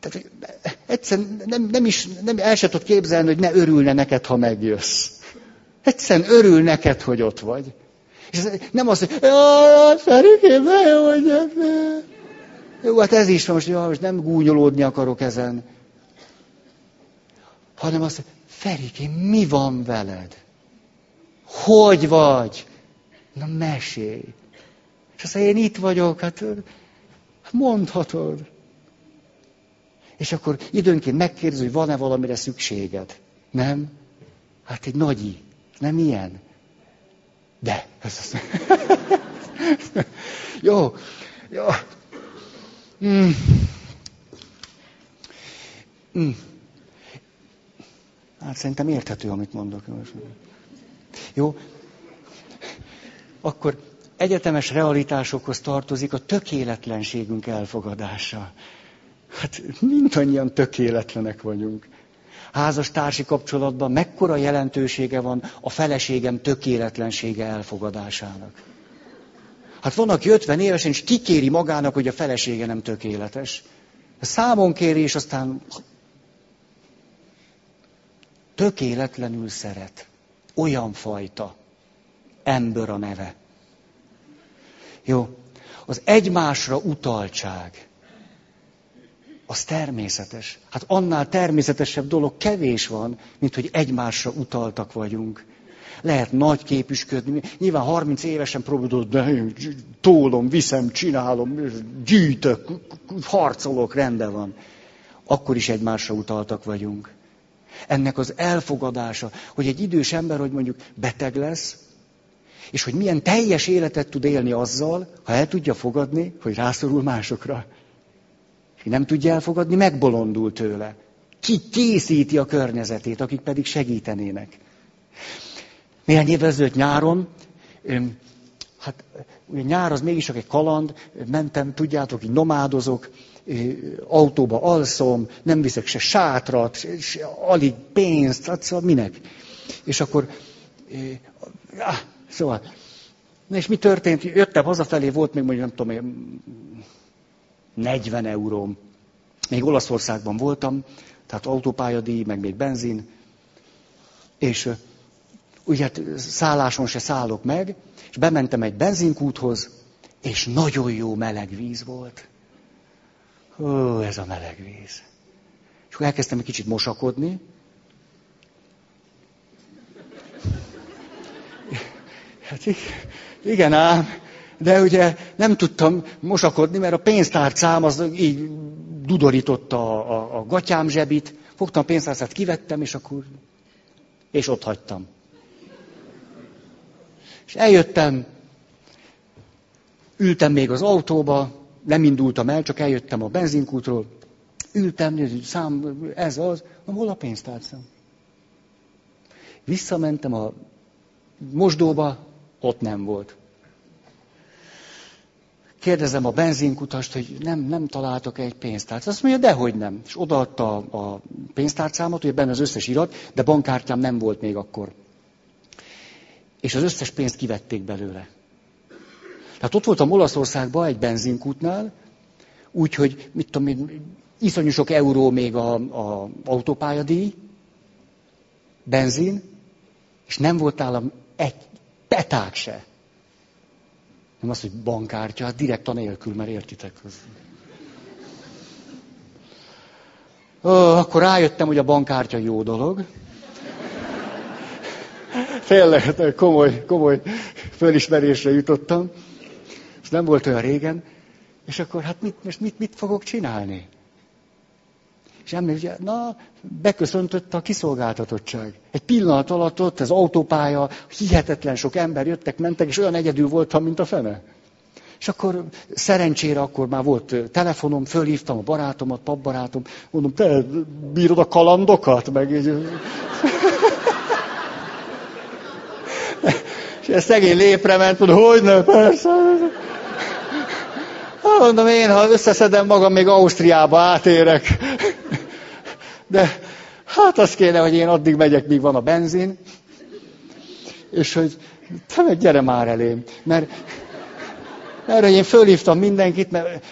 tehát, egyszerűen nem, nem is, nem, el sem tudod képzelni, hogy ne örülne neked, ha megjössz. Egyszerűen örül neked, hogy ott vagy. És nem az, hogy jaj, Ferikém, ne jó Jó, hát ez is van, most, jaj, most nem gúnyolódni akarok ezen. Hanem azt, hogy Ferikém, mi van veled? Hogy vagy? Na mesélj. És azt mondja, én itt vagyok, hát mondhatod. És akkor időnként megkérdezi, hogy van-e valamire szükséged. Nem? Hát egy nagyi. Nem ilyen. De. jó, jó. Mm. Mm. Hát szerintem érthető, amit mondok. Jó. Akkor egyetemes realitásokhoz tartozik a tökéletlenségünk elfogadása. Hát mindannyian tökéletlenek vagyunk házastársi kapcsolatban mekkora jelentősége van a feleségem tökéletlensége elfogadásának. Hát van, aki 50 évesen, és kikéri magának, hogy a felesége nem tökéletes. Számon kéri, és aztán tökéletlenül szeret. Olyan fajta. Ember a neve. Jó. Az egymásra utaltság az természetes. Hát annál természetesebb dolog kevés van, mint hogy egymásra utaltak vagyunk. Lehet nagy képüsködni. Nyilván 30 évesen próbálod, de tólom, viszem, csinálom, gyűjtök, harcolok, rendben van. Akkor is egymásra utaltak vagyunk. Ennek az elfogadása, hogy egy idős ember, hogy mondjuk beteg lesz, és hogy milyen teljes életet tud élni azzal, ha el tudja fogadni, hogy rászorul másokra. Ki nem tudja elfogadni, megbolondul tőle. Ki készíti a környezetét, akik pedig segítenének. Néhány évvel ezelőtt nyáron, hát nyár az mégis egy kaland, mentem, tudjátok, így nomádozok, autóba alszom, nem viszek se sátrat, se, alig pénzt, hát szóval minek? És akkor, ah, szóval, na és mi történt? Jöttem hazafelé, volt még mondjuk, nem tudom, 40 euróm. Még Olaszországban voltam, tehát autópályadíj, meg még benzin, és ugye hát szálláson se szállok meg, és bementem egy benzinkúthoz, és nagyon jó meleg víz volt. Ó, ez a meleg víz. És akkor elkezdtem egy kicsit mosakodni. Hát igen ám, de ugye nem tudtam mosakodni, mert a pénztárcám az így dudorította a, a, a gatyám zsebit. Fogtam a pénztárcát, kivettem, és akkor... És ott hagytam. És eljöttem, ültem még az autóba, nem indultam el, csak eljöttem a benzinkútról, ültem, szám, ez az, na hol a pénztárcám? Visszamentem a mosdóba, ott nem volt. Kérdezem a benzinkutast, hogy nem, nem találtok egy pénztárcát. Azt mondja, dehogy nem. És odaadta a pénztárcámat, hogy benne az összes irat, de bankkártyám nem volt még akkor. És az összes pénzt kivették belőle. Tehát ott voltam Olaszországban egy benzinkútnál, úgyhogy, mit tudom én, iszonyú sok euró még a, a autópályadíj, benzin, és nem volt nálam egy peták se. Nem az, hogy bankkártya, hát direkt a nélkül, mert értitek. Ó, akkor rájöttem, hogy a bankkártya jó dolog. Tényleg, komoly, komoly fölismerésre jutottam és nem volt olyan régen, és akkor hát mit, most mit, mit fogok csinálni? És emlékszem, na, beköszöntött a kiszolgáltatottság. Egy pillanat alatt ott az autópálya, hihetetlen sok ember jöttek, mentek, és olyan egyedül voltam, mint a fene. És akkor szerencsére akkor már volt telefonom, fölhívtam a barátomat, papbarátom, mondom, te bírod a kalandokat? Meg így... és ez szegény lépre ment, mondom, hogy ne, persze. Mondom én, ha összeszedem magam, még Ausztriába átérek. De hát az kéne, hogy én addig megyek, míg van a benzin. És hogy te meg gyere már elém. Mert, mert én fölhívtam mindenkit, mert,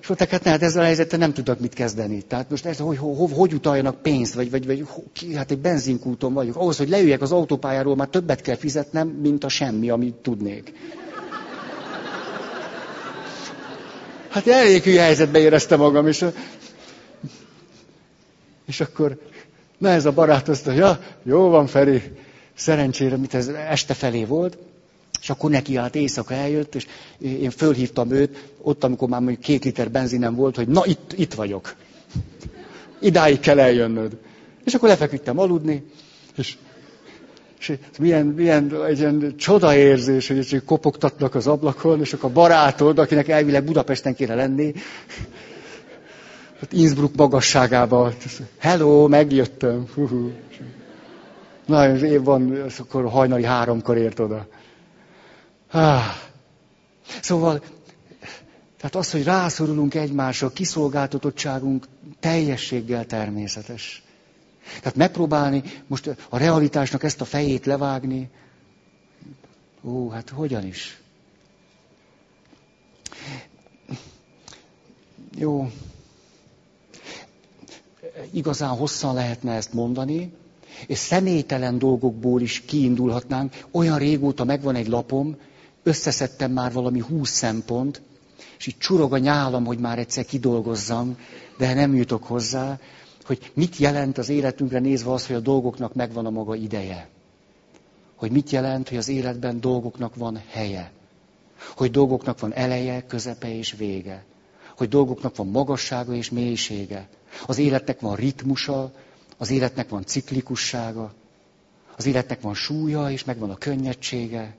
és mondták, hát ne, hát ezzel a helyzettel nem tudok mit kezdeni. Tehát most ez, hogy, hogy, hogy utaljanak pénzt, vagy, vagy, vagy hát egy benzinkúton vagyok. Ahhoz, hogy leüljek az autópályáról, már többet kell fizetnem, mint a semmi, amit tudnék. Hát elég hülye helyzetbe éreztem magam, és, és akkor, na ez a barát azt mondja, ja, jó van Feri, szerencsére, mit ez este felé volt, és akkor neki állt éjszaka eljött, és én fölhívtam őt, ott, amikor már mondjuk két liter benzinem volt, hogy na itt, itt vagyok. Idáig kell eljönnöd. És akkor lefeküdtem aludni, és és milyen, milyen egy ilyen csodaérzés, hogy csak kopogtatnak az ablakon, és akkor a barátod, akinek elvileg Budapesten kéne lenni, hát Innsbruck magasságába, hello, megjöttem. Na, és év van, akkor hajnali háromkor ért oda. Ah. Szóval, tehát az, hogy rászorulunk egymásra, kiszolgáltatottságunk teljességgel természetes. Tehát megpróbálni most a realitásnak ezt a fejét levágni, ó, hát hogyan is? Jó. Igazán hosszan lehetne ezt mondani, és személytelen dolgokból is kiindulhatnánk. Olyan régóta megvan egy lapom, összeszedtem már valami húsz szempont, és itt csurog a nyálam, hogy már egyszer kidolgozzam, de nem jutok hozzá hogy mit jelent az életünkre nézve az, hogy a dolgoknak megvan a maga ideje. Hogy mit jelent, hogy az életben dolgoknak van helye. Hogy dolgoknak van eleje, közepe és vége. Hogy dolgoknak van magassága és mélysége. Az életnek van ritmusa, az életnek van ciklikussága. Az életnek van súlya, és megvan a könnyedsége.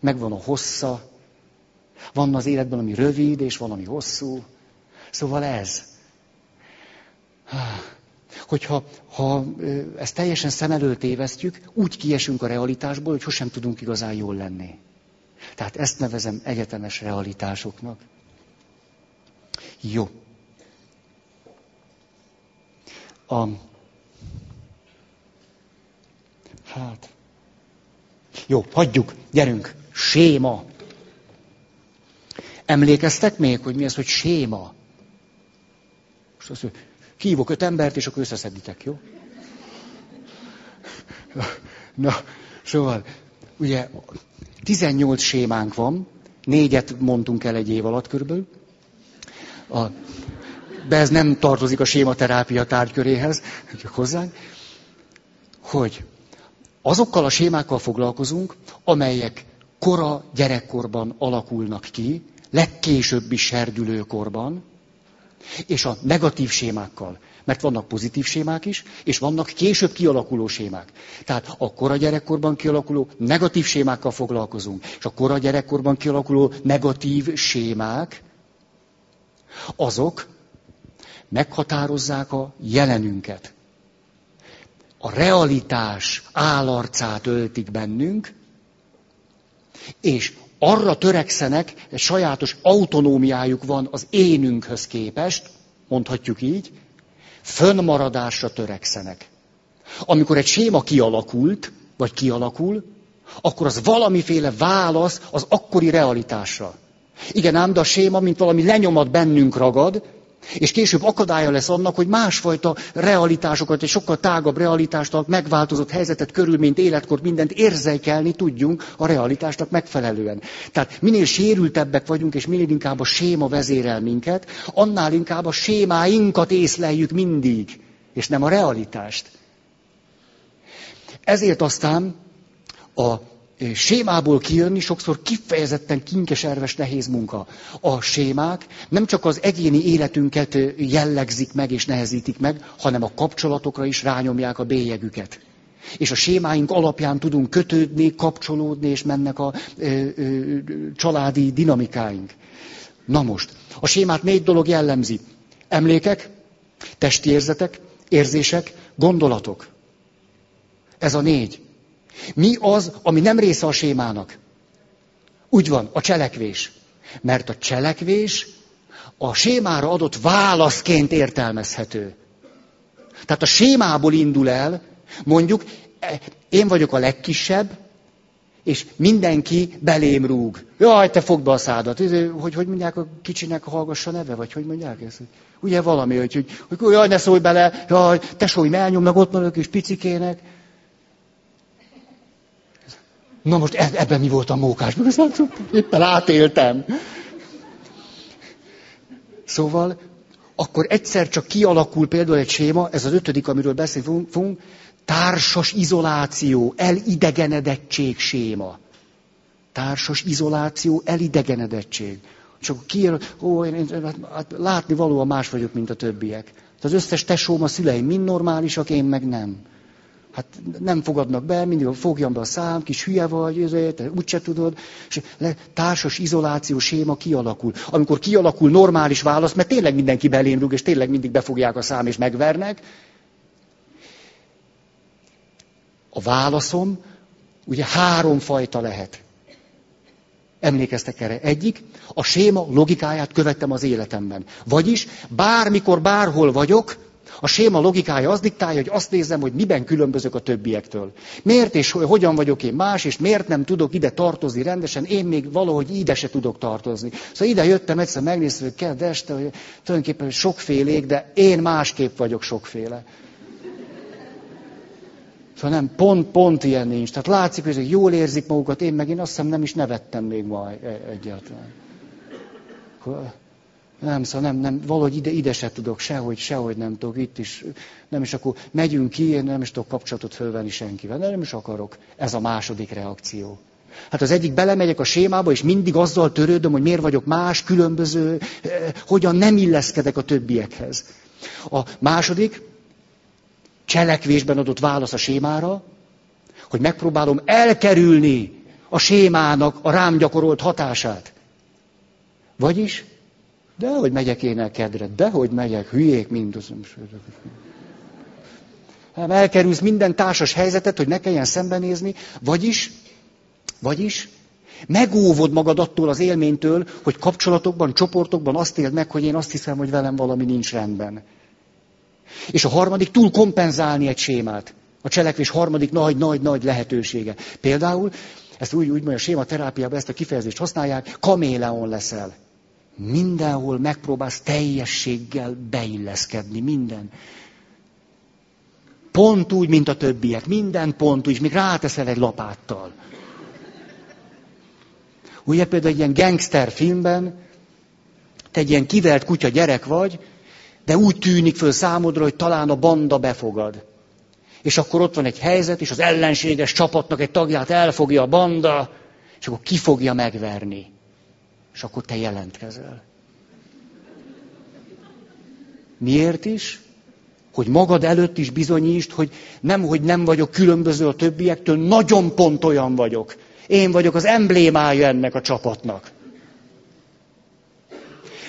Megvan a hossza. Van az életben, ami rövid, és van, ami hosszú. Szóval ez. Hogyha ha ezt teljesen szem előtt évesztjük, úgy kiesünk a realitásból, hogy sosem tudunk igazán jól lenni. Tehát ezt nevezem egyetemes realitásoknak. Jó. A... Hát. Jó, hagyjuk, gyerünk. Séma. Emlékeztek még, hogy mi ez, hogy séma? Most azt mondja, kívok öt embert, és akkor összeszeditek, jó? Na, szóval, ugye 18 sémánk van, négyet mondtunk el egy év alatt körülbelül. A, de ez nem tartozik a sématerápia tárgyköréhez, csak hozzánk, hogy azokkal a sémákkal foglalkozunk, amelyek kora gyerekkorban alakulnak ki, legkésőbbi serdülőkorban, és a negatív sémákkal. Mert vannak pozitív sémák is, és vannak később kialakuló sémák. Tehát a kora gyerekkorban kialakuló negatív sémákkal foglalkozunk. És a kora gyerekkorban kialakuló negatív sémák, azok meghatározzák a jelenünket. A realitás állarcát öltik bennünk, és arra törekszenek, egy sajátos autonómiájuk van az énünkhöz képest, mondhatjuk így, fönnmaradásra törekszenek. Amikor egy séma kialakult, vagy kialakul, akkor az valamiféle válasz az akkori realitásra. Igen ám, de a séma, mint valami lenyomat bennünk ragad, és később akadálya lesz annak, hogy másfajta realitásokat, egy sokkal tágabb realitást, megváltozott helyzetet, körülményt, életkort, mindent érzékelni tudjunk a realitásnak megfelelően. Tehát minél sérültebbek vagyunk, és minél inkább a séma vezérel minket, annál inkább a sémáinkat észleljük mindig, és nem a realitást. Ezért aztán a sémából kijönni sokszor kifejezetten kinkeserves nehéz munka. A sémák nem csak az egyéni életünket jellegzik meg és nehezítik meg, hanem a kapcsolatokra is rányomják a bélyegüket. És a sémáink alapján tudunk kötődni, kapcsolódni, és mennek a ö, ö, családi dinamikáink. Na most, a sémát négy dolog jellemzi. Emlékek, testi érzetek, érzések, gondolatok. Ez a négy. Mi az, ami nem része a sémának? Úgy van, a cselekvés. Mert a cselekvés a sémára adott válaszként értelmezhető. Tehát a sémából indul el, mondjuk, e, én vagyok a legkisebb, és mindenki belém rúg. Jaj, te fogd be a szádat. Hogy, hogy mondják a kicsinek a hallgassa neve, vagy hogy mondják ezt? Ugye valami, hogy, hogy, hogy jaj, ne szólj bele, jaj, tesóim elnyomnak, ott maradok, és picikének. Na most e- ebben mi volt a mókás? Mert éppen átéltem. Szóval, akkor egyszer csak kialakul például egy séma, ez az ötödik, amiről beszélünk, fogunk, társas izoláció, elidegenedettség séma. Társas izoláció, elidegenedettség. Csak ki, ó, én, én, hát, hát, látni valóan más vagyok, mint a többiek. Az összes tesóm, a szüleim mind normálisak, én meg nem. Hát nem fogadnak be, mindig fogjam be a szám, kis hülye vagy, te úgyse tudod. És társas izoláció séma kialakul. Amikor kialakul normális válasz, mert tényleg mindenki belém rúg, és tényleg mindig befogják a szám, és megvernek. A válaszom ugye három fajta lehet. Emlékeztek erre? Egyik, a séma logikáját követtem az életemben. Vagyis bármikor, bárhol vagyok, a séma logikája az diktálja, hogy azt nézem, hogy miben különbözök a többiektől. Miért és hogyan vagyok én más, és miért nem tudok ide tartozni rendesen, én még valahogy ide se tudok tartozni. Szóval ide jöttem egyszer megnézni, hogy kedd este, hogy tulajdonképpen sokfélék, de én másképp vagyok sokféle. Szóval nem, pont, pont ilyen nincs. Tehát látszik, hogy ezek jól érzik magukat, én meg én azt hiszem nem is nevettem még ma egyáltalán. Nem, szóval nem, nem, valahogy ide, ide se tudok, sehogy, sehogy nem tudok, itt is, nem is akkor megyünk ki, én nem is tudok kapcsolatot fölvenni senkivel, nem is akarok. Ez a második reakció. Hát az egyik belemegyek a sémába, és mindig azzal törődöm, hogy miért vagyok más, különböző, eh, hogyan nem illeszkedek a többiekhez. A második, cselekvésben adott válasz a sémára, hogy megpróbálom elkerülni a sémának a rám gyakorolt hatását. Vagyis Dehogy megyek én el kedre, dehogy megyek, hülyék mind. Nem elkerülsz minden társas helyzetet, hogy ne kelljen szembenézni, vagyis, vagyis megóvod magad attól az élménytől, hogy kapcsolatokban, csoportokban azt éld meg, hogy én azt hiszem, hogy velem valami nincs rendben. És a harmadik túl kompenzálni egy sémát. A cselekvés harmadik nagy-nagy-nagy lehetősége. Például, ezt úgy, úgy mondja, a sématerápiában ezt a kifejezést használják, kaméleon leszel. Mindenhol megpróbálsz teljességgel beilleszkedni, minden. Pont úgy, mint a többiek. Minden pont úgy, még ráteszel egy lapáttal. Ugye például egy ilyen gangster filmben, te egy ilyen kivert kutya gyerek vagy, de úgy tűnik föl számodra, hogy talán a banda befogad. És akkor ott van egy helyzet, és az ellenséges csapatnak egy tagját elfogja a banda, és akkor ki fogja megverni. És akkor te jelentkezel. Miért is? Hogy magad előtt is bizonyítsd, hogy nem, hogy nem vagyok különböző a többiektől, nagyon pont olyan vagyok. Én vagyok az emblémája ennek a csapatnak.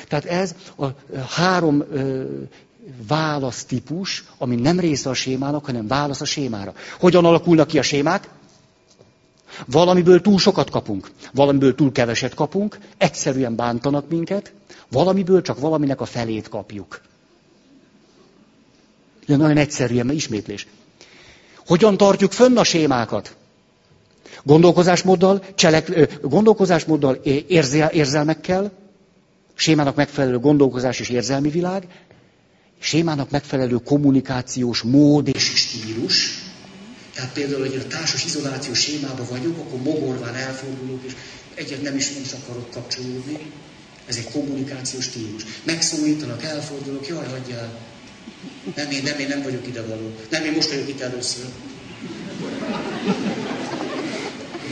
Tehát ez a három választípus, ami nem része a sémának, hanem válasz a sémára. Hogyan alakulnak ki a sémák? Valamiből túl sokat kapunk, valamiből túl keveset kapunk, egyszerűen bántanak minket, valamiből csak valaminek a felét kapjuk. De nagyon egyszerűen, ismétlés. Hogyan tartjuk fönn a sémákat? Gondolkozásmóddal, cselek, gondolkozásmóddal, érzel, érzelmekkel, sémának megfelelő gondolkozás és érzelmi világ, sémának megfelelő kommunikációs mód és stílus. Tehát például, hogy a társas izolációs sémában vagyok, akkor mogorván elfordulok, és egyet nem is, nem is akarok kapcsolódni. Ez egy kommunikációs stílus. Megszólítanak, elfordulok, jaj, hagyjál. Nem, én nem, én nem vagyok ide való. Nem, én most vagyok itt először.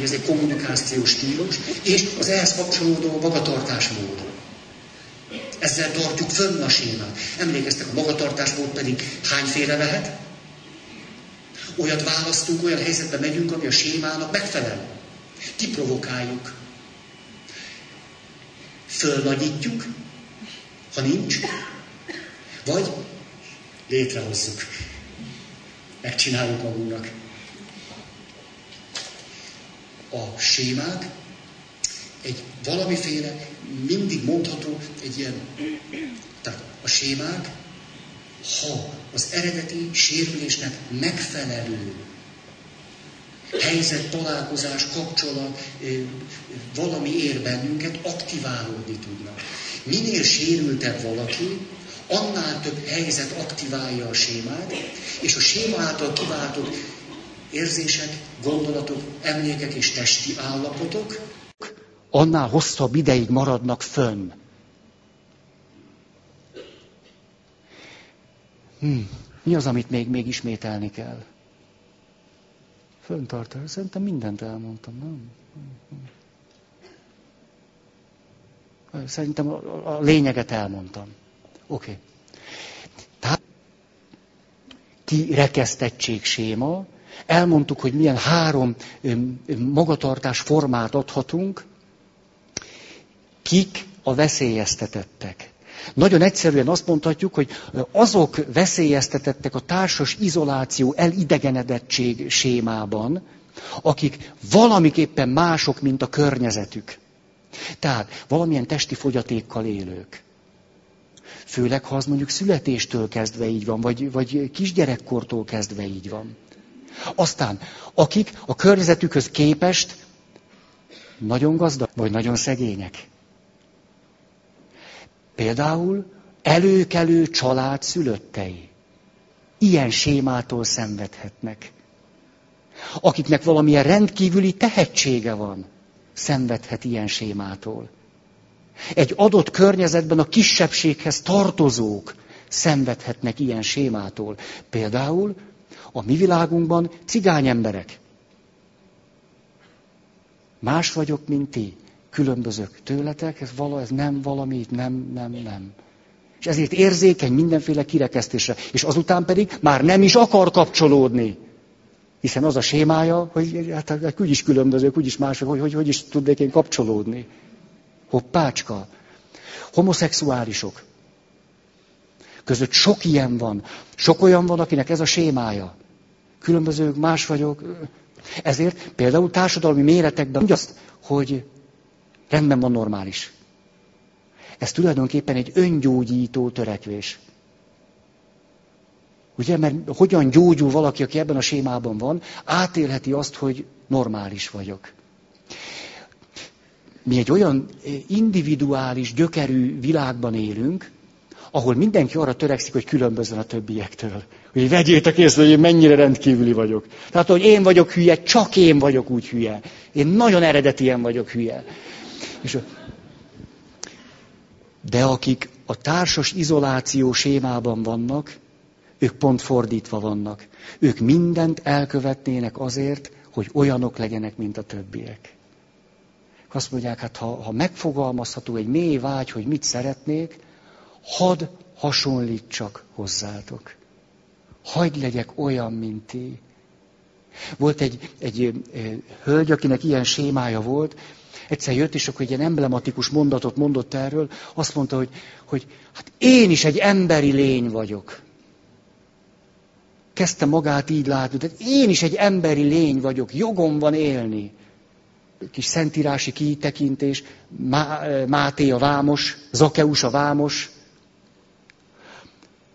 Ez egy kommunikációs stílus, és az ehhez kapcsolódó magatartásmód. Ezzel tartjuk fönn a sémát. Emlékeztek, a magatartásmód pedig hányféle lehet? Olyat választunk, olyan helyzetbe megyünk, ami a sémának megfelel. Kiprovokáljuk. Fölnagyítjuk, ha nincs, vagy létrehozzuk. Megcsináljuk magunknak. A sémák egy valamiféle, mindig mondható, egy ilyen, tehát a sémák, ha az eredeti sérülésnek megfelelő helyzet, találkozás, kapcsolat, valami ér bennünket, aktiválódni tudnak. Minél sérültebb valaki, annál több helyzet aktiválja a sémát, és a séma által kiváltott érzések, gondolatok, emlékek és testi állapotok annál hosszabb ideig maradnak fönn. Hm. Mi az, amit még, még ismételni kell? Föntartás. Szerintem mindent elmondtam, nem? Szerintem a, a lényeget elmondtam. Oké. Okay. Tehát kirekesztettség séma. Elmondtuk, hogy milyen három magatartás formát adhatunk, Kik a veszélyeztetettek? Nagyon egyszerűen azt mondhatjuk, hogy azok veszélyeztetettek a társas izoláció, elidegenedettség sémában, akik valamiképpen mások, mint a környezetük. Tehát valamilyen testi fogyatékkal élők. Főleg, ha az mondjuk születéstől kezdve így van, vagy, vagy kisgyerekkortól kezdve így van. Aztán, akik a környezetükhöz képest nagyon gazdag, vagy nagyon szegények. Például előkelő család szülöttei. Ilyen sémától szenvedhetnek. Akiknek valamilyen rendkívüli tehetsége van, szenvedhet ilyen sémától. Egy adott környezetben a kisebbséghez tartozók szenvedhetnek ilyen sémától. Például a mi világunkban cigány emberek. Más vagyok, mint ti különbözök tőletek, ez, vala, ez nem valami, nem, nem, nem. És ezért érzékeny mindenféle kirekesztésre. És azután pedig már nem is akar kapcsolódni. Hiszen az a sémája, hogy hát, hát úgyis különbözők, úgyis mások, hogy, hogy hogy is tudnék én kapcsolódni. Hoppácska. Homoszexuálisok. Között sok ilyen van. Sok olyan van, akinek ez a sémája. Különbözők, más vagyok. Ezért például társadalmi méretekben úgy azt, hogy Rendben van normális. Ez tulajdonképpen egy öngyógyító törekvés. Ugye, mert hogyan gyógyul valaki, aki ebben a sémában van, átélheti azt, hogy normális vagyok. Mi egy olyan individuális, gyökerű világban élünk, ahol mindenki arra törekszik, hogy különbözön a többiektől. Hogy vegyétek észre, hogy én mennyire rendkívüli vagyok. Tehát, hogy én vagyok hülye, csak én vagyok úgy hülye. Én nagyon eredetien vagyok hülye. És de akik a társas izoláció sémában vannak, ők pont fordítva vannak. Ők mindent elkövetnének azért, hogy olyanok legyenek, mint a többiek. Azt mondják, hát ha, ha megfogalmazható egy mély vágy, hogy mit szeretnék, hadd hasonlítsak hozzátok. Hagy legyek olyan, mint ti. Volt egy, egy, egy hölgy, akinek ilyen sémája volt, egyszer jött, és akkor egy ilyen emblematikus mondatot mondott erről, azt mondta, hogy, hogy hát én is egy emberi lény vagyok. Kezdte magát így látni, tehát én is egy emberi lény vagyok, jogom van élni. Kis szentírási kitekintés, Máté a vámos, Zakeus a vámos,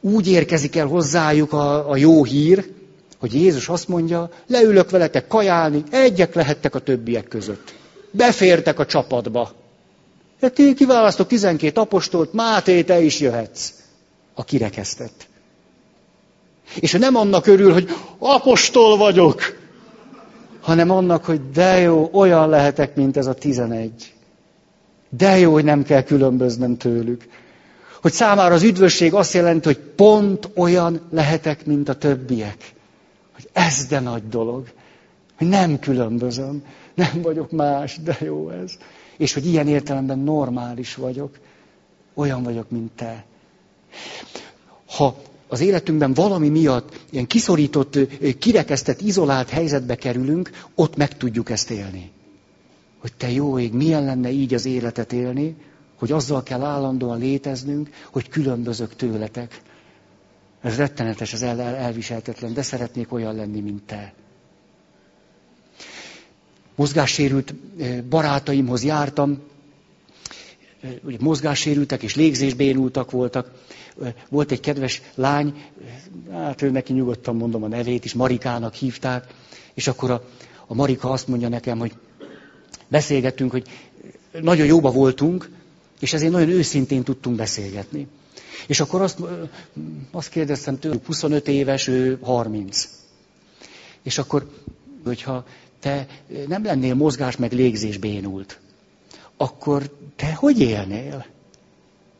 úgy érkezik el hozzájuk a, a jó hír, hogy Jézus azt mondja, leülök veletek kajálni, egyek lehettek a többiek között. Befértek a csapatba. Hát én kiválasztok 12 apostolt, Máté, te is jöhetsz. A kirekesztett. És nem annak örül, hogy apostol vagyok, hanem annak, hogy de jó, olyan lehetek, mint ez a tizenegy. De jó, hogy nem kell különböznem tőlük. Hogy számára az üdvösség azt jelenti, hogy pont olyan lehetek, mint a többiek. Hogy ez de nagy dolog. Hogy nem különbözöm. Nem vagyok más, de jó ez. És hogy ilyen értelemben normális vagyok. Olyan vagyok, mint te. Ha az életünkben valami miatt ilyen kiszorított, kirekesztett, izolált helyzetbe kerülünk, ott meg tudjuk ezt élni. Hogy te jó ég, milyen lenne így az életet élni, hogy azzal kell állandóan léteznünk, hogy különbözök tőletek. Ez rettenetes, ez el, el, elviselhetetlen, de szeretnék olyan lenni, mint te. Mozgássérült eh, barátaimhoz jártam, eh, ugye mozgássérültek és légzésbénultak voltak. Eh, volt egy kedves lány, hát ő neki nyugodtan mondom a nevét is, Marikának hívták, és akkor a, a Marika azt mondja nekem, hogy beszélgettünk, hogy nagyon jóba voltunk, és ezért nagyon őszintén tudtunk beszélgetni. És akkor azt, azt kérdeztem tőlük, 25 éves, ő 30. És akkor, hogyha te nem lennél mozgás meg légzés bénult, akkor te hogy élnél?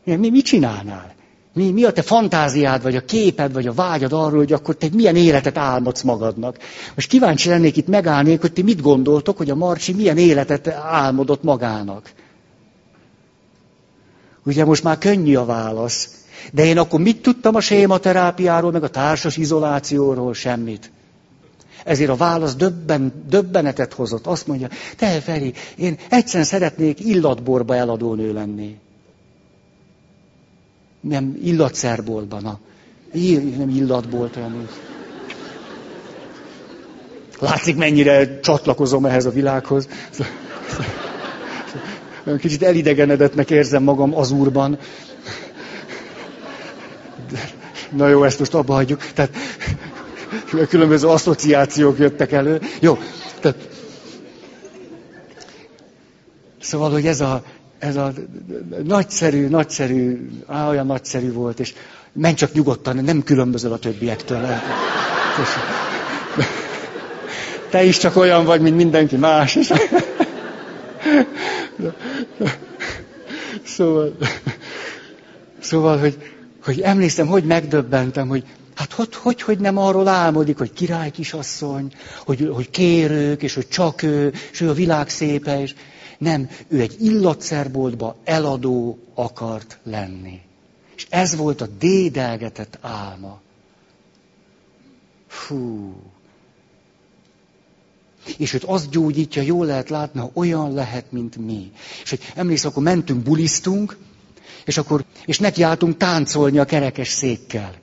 Mi, mit csinálnál? Mi, mi a te fantáziád, vagy a képed, vagy a vágyad arról, hogy akkor te milyen életet álmodsz magadnak? Most kíváncsi lennék itt megállnék, hogy ti mit gondoltok, hogy a Marcsi milyen életet álmodott magának. Ugye most már könnyű a válasz. De én akkor mit tudtam a sématerápiáról, meg a társas izolációról? Semmit. Ezért a válasz döbben, döbbenetet hozott. Azt mondja, te Feri, én egyszerűen szeretnék illatborba eladó nő lenni. Nem, illatszerboltban. Na. Nem illatbolt olyan. Látszik, mennyire csatlakozom ehhez a világhoz. Kicsit elidegenedetnek érzem magam az úrban. Na jó, ezt most abba hagyjuk. Tehát különböző asszociációk jöttek elő. Jó, tehát Szóval, hogy ez a, ez a nagyszerű, nagyszerű, á, olyan nagyszerű volt, és menj csak nyugodtan, nem különbözöl a többiektől. Te is csak olyan vagy, mint mindenki más. Szóval, szóval hogy, hogy emlékszem, hogy megdöbbentem, hogy hát hogy, hogy, hogy nem arról álmodik, hogy király kisasszony, hogy, hogy kérők, és hogy csak ő, és ő a világ szépe, és nem, ő egy illatszerboltba eladó akart lenni. És ez volt a dédelgetett álma. Fú, és őt azt gyógyítja, jól lehet látni, ha olyan lehet, mint mi. És hogy emlékszem, akkor mentünk, bulisztunk, és akkor, és nekiálltunk táncolni a kerekes székkel.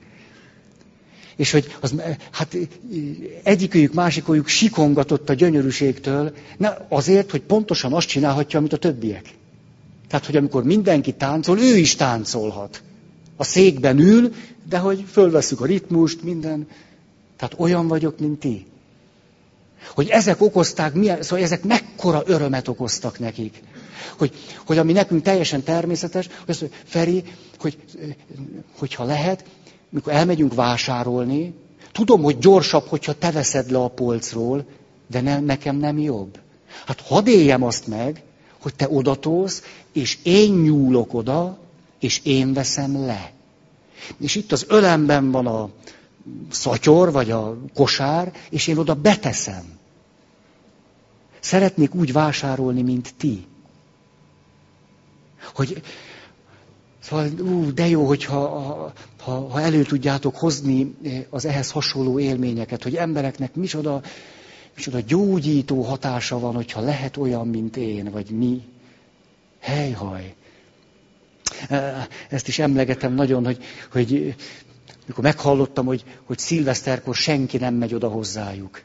És hogy az, hát egyikőjük, másikőjük sikongatott a gyönyörűségtől, ne, azért, hogy pontosan azt csinálhatja, amit a többiek. Tehát, hogy amikor mindenki táncol, ő is táncolhat. A székben ül, de hogy fölveszük a ritmust, minden. Tehát olyan vagyok, mint ti. Hogy ezek okozták, milyen, szóval ezek mekkora örömet okoztak nekik. Hogy, hogy ami nekünk teljesen természetes, hogy azt mondja, Feri, hogy, hogyha lehet, mikor elmegyünk vásárolni, tudom, hogy gyorsabb, hogyha te veszed le a polcról, de ne, nekem nem jobb. Hát hadd éljem azt meg, hogy te odatolsz, és én nyúlok oda, és én veszem le. És itt az ölemben van a szatyor, vagy a kosár, és én oda beteszem. Szeretnék úgy vásárolni, mint ti. Hogy Szóval, ú, de jó, hogyha ha, ha elő tudjátok hozni az ehhez hasonló élményeket, hogy embereknek micsoda, micsoda gyógyító hatása van, hogyha lehet olyan, mint én, vagy mi. Helyhaj. Ezt is emlegetem nagyon, hogy, hogy mikor meghallottam, hogy, hogy szilveszterkor senki nem megy oda hozzájuk.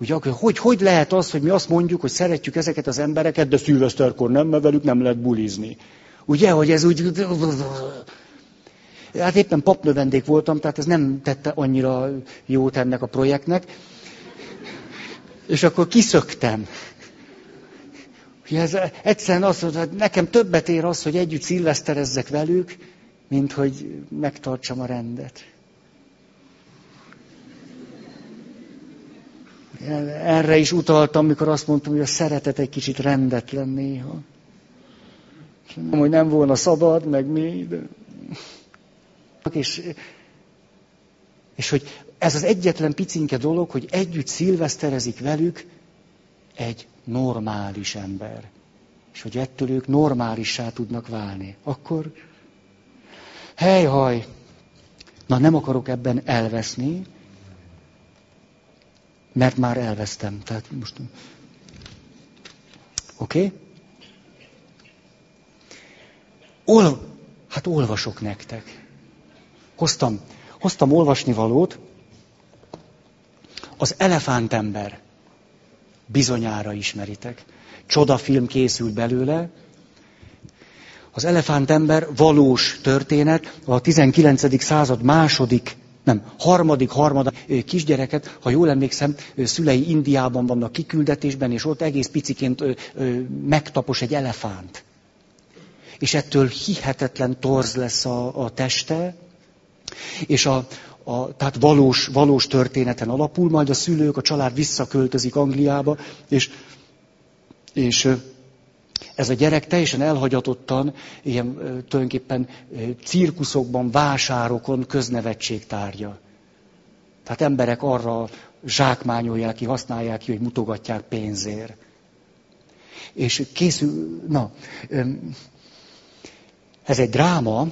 Ugye, hogy, hogy lehet az, hogy mi azt mondjuk, hogy szeretjük ezeket az embereket, de szilveszterkor nem, mert velük nem lehet bulizni. Ugye, hogy ez úgy... Hát éppen papnövendék voltam, tehát ez nem tette annyira jót ennek a projektnek. És akkor kiszöktem. Ez egyszerűen az, hogy nekem többet ér az, hogy együtt szilveszterezzek velük, mint hogy megtartsam a rendet. Erre is utaltam, mikor azt mondtam, hogy a szeretet egy kicsit rendetlen néha. Nem, hogy nem volna szabad, meg mi, de... És, és hogy ez az egyetlen picinke dolog, hogy együtt szilveszterezik velük egy normális ember. És hogy ettől ők normálissá tudnak válni. Akkor, helyhaj, na nem akarok ebben elveszni, mert már elvesztem. Tehát most... Oké? Okay? Ol, hát olvasok nektek. Hoztam, hoztam olvasni valót. Az elefántember. Bizonyára ismeritek. Csodafilm készült belőle. Az elefántember valós történet, a 19. század második nem, harmadik, harmadik kisgyereket, ha jól emlékszem, szülei Indiában vannak kiküldetésben, és ott egész piciként megtapos egy elefánt és ettől hihetetlen torz lesz a, a teste, és a, a, tehát valós, valós történeten alapul, majd a szülők, a család visszaköltözik Angliába, és, és ez a gyerek teljesen elhagyatottan, ilyen tulajdonképpen cirkuszokban, vásárokon köznevetség tárgya. Tehát emberek arra zsákmányolják ki, használják ki, hogy mutogatják pénzért. És készül, na, ez egy dráma,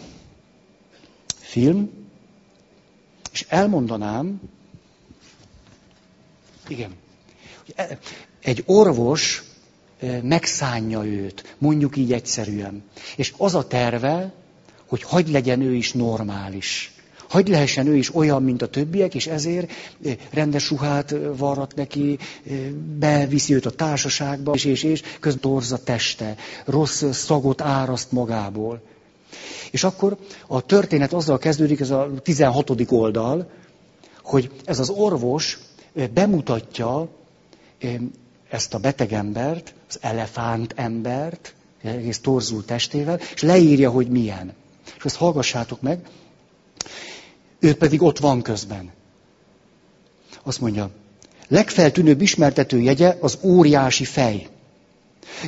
film, és elmondanám, igen, e, egy orvos e, megszánja őt, mondjuk így egyszerűen. És az a terve, hogy hagy legyen ő is normális. Hagy lehessen ő is olyan, mint a többiek, és ezért e, rendes ruhát varrat neki, beviszi őt a társaságba, és, és, és közben torz a teste, rossz szagot áraszt magából. És akkor a történet azzal kezdődik, ez a 16. oldal, hogy ez az orvos bemutatja ezt a betegembert, az elefánt embert, egész torzult testével, és leírja, hogy milyen. És ezt hallgassátok meg. Ő pedig ott van közben. Azt mondja, legfeltűnőbb ismertető jegye az óriási fej.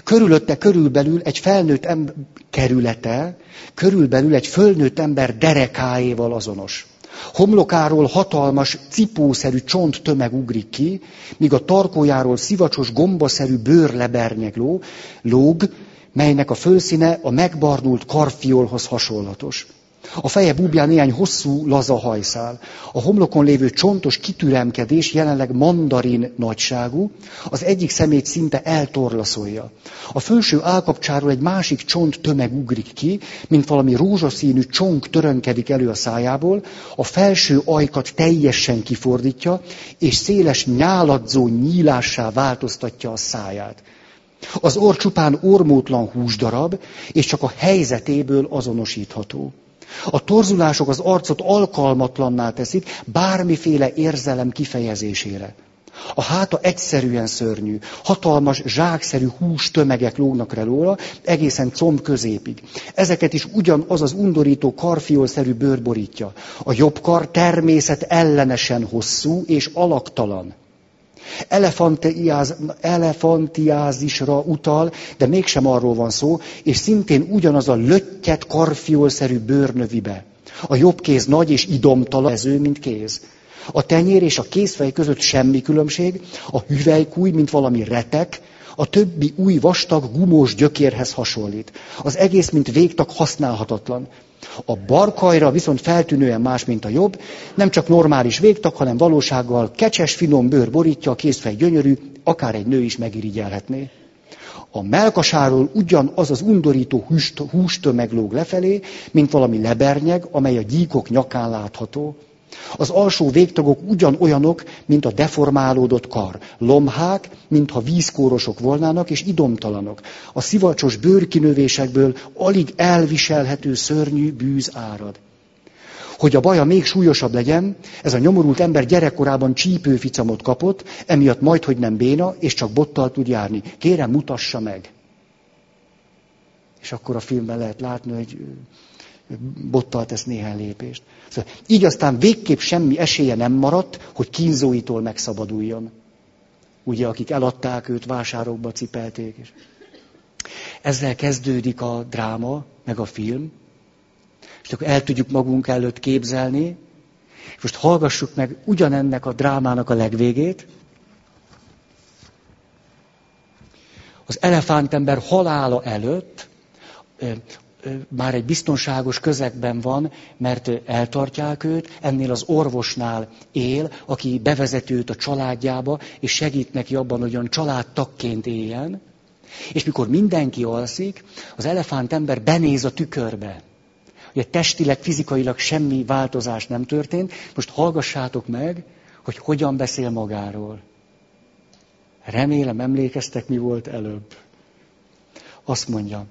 Körülötte körülbelül egy felnőtt ember kerülete, körülbelül egy fölnőtt ember derekáéval azonos. Homlokáról hatalmas, cipószerű csont tömeg ugrik ki, míg a tarkójáról szivacsos, gombaszerű bőrlebernyeg ló, lóg, melynek a fölszíne a megbarnult karfiolhoz hasonlatos. A feje búbján néhány hosszú, laza hajszál. A homlokon lévő csontos kitüremkedés jelenleg mandarin nagyságú, az egyik szemét szinte eltorlaszolja. A felső állkapcsáról egy másik csont tömeg ugrik ki, mint valami rózsaszínű csonk törönkedik elő a szájából, a felső ajkat teljesen kifordítja, és széles nyáladzó nyílássá változtatja a száját. Az orr csupán ormótlan húsdarab, és csak a helyzetéből azonosítható. A torzulások az arcot alkalmatlanná teszik bármiféle érzelem kifejezésére. A háta egyszerűen szörnyű, hatalmas, zsákszerű hús tömegek lógnak róla, egészen comb középig. Ezeket is ugyanaz az undorító karfiolszerű bőr borítja. A jobb kar természet ellenesen hosszú és alaktalan. Elefantiáz, elefantiázisra utal, de mégsem arról van szó, és szintén ugyanaz a löttyet karfiolszerű bőrnövibe. A jobb kéz nagy és idomtalan, ező, mint kéz. A tenyér és a kézfej között semmi különbség, a hüvelykúj, mint valami retek, a többi új vastag, gumós gyökérhez hasonlít. Az egész, mint végtag használhatatlan. A barkajra viszont feltűnően más, mint a jobb, nem csak normális végtag, hanem valósággal kecses, finom bőr borítja, a kézfej gyönyörű, akár egy nő is megirigyelhetné. A melkasáról ugyanaz az undorító hústömeg lóg lefelé, mint valami lebernyeg, amely a gyíkok nyakán látható. Az alsó végtagok ugyanolyanok, mint a deformálódott kar. Lomhák, mintha vízkórosok volnának, és idomtalanok. A szivacsos bőrkinövésekből alig elviselhető szörnyű bűz árad. Hogy a baja még súlyosabb legyen, ez a nyomorult ember gyerekkorában csípőficamot kapott, emiatt majd, hogy nem béna, és csak bottal tud járni. Kérem, mutassa meg. És akkor a filmben lehet látni, hogy bottal tesz néhány lépést. Szóval így aztán végképp semmi esélye nem maradt, hogy kínzóitól megszabaduljon. Ugye, akik eladták őt, vásárokba cipelték. És... Ezzel kezdődik a dráma, meg a film. És akkor el tudjuk magunk előtt képzelni. És most hallgassuk meg ugyanennek a drámának a legvégét. Az elefántember halála előtt már egy biztonságos közegben van, mert eltartják őt, ennél az orvosnál él, aki bevezeti őt a családjába, és segít neki abban, hogy olyan családtagként éljen. És mikor mindenki alszik, az elefánt ember benéz a tükörbe. Ugye testileg, fizikailag semmi változás nem történt. Most hallgassátok meg, hogy hogyan beszél magáról. Remélem emlékeztek, mi volt előbb. Azt mondja,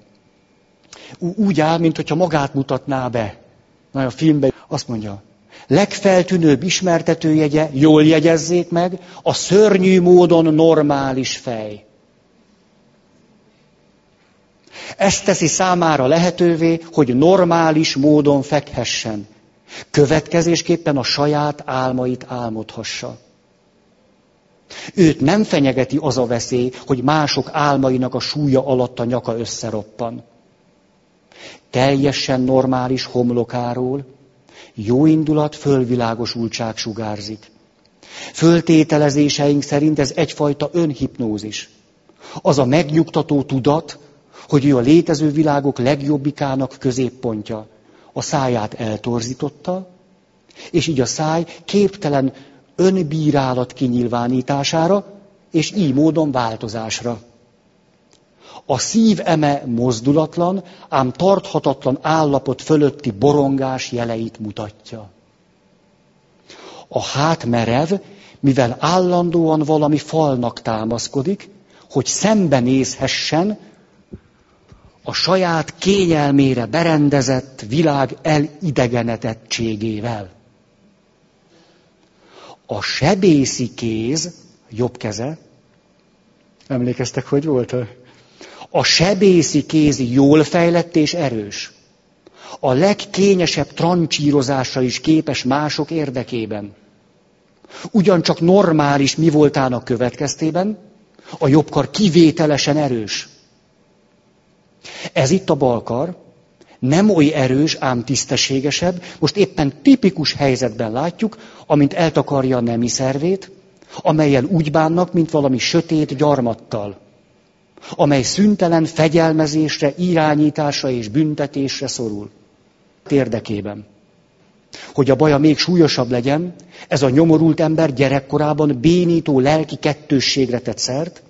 úgy áll, mintha magát mutatná be. Na, a filmben azt mondja, legfeltűnőbb ismertetőjegye, jól jegyezzék meg, a szörnyű módon normális fej. Ezt teszi számára lehetővé, hogy normális módon fekhessen. Következésképpen a saját álmait álmodhassa. Őt nem fenyegeti az a veszély, hogy mások álmainak a súlya alatt a nyaka összeroppan teljesen normális homlokáról jóindulat, fölvilágosultság sugárzik. Föltételezéseink szerint ez egyfajta önhipnózis. Az a megnyugtató tudat, hogy ő a létező világok legjobbikának középpontja. A száját eltorzította, és így a száj képtelen önbírálat kinyilvánítására, és így módon változásra. A szív eme mozdulatlan, ám tarthatatlan állapot fölötti borongás jeleit mutatja. A hát merev, mivel állandóan valami falnak támaszkodik, hogy szembenézhessen a saját kényelmére berendezett világ elidegenedettségével. A sebészi kéz, jobb keze, emlékeztek, hogy volt? A sebészi kéz jól fejlett és erős. A legkényesebb trancsírozásra is képes mások érdekében. Ugyancsak normális mi voltának következtében, a jobbkar kivételesen erős. Ez itt a balkar, nem oly erős, ám tisztességesebb, most éppen tipikus helyzetben látjuk, amint eltakarja a nemi szervét, amelyel úgy bánnak, mint valami sötét gyarmattal amely szüntelen fegyelmezésre, irányításra és büntetésre szorul. Érdekében. Hogy a baja még súlyosabb legyen, ez a nyomorult ember gyerekkorában bénító lelki kettősségre tett szert,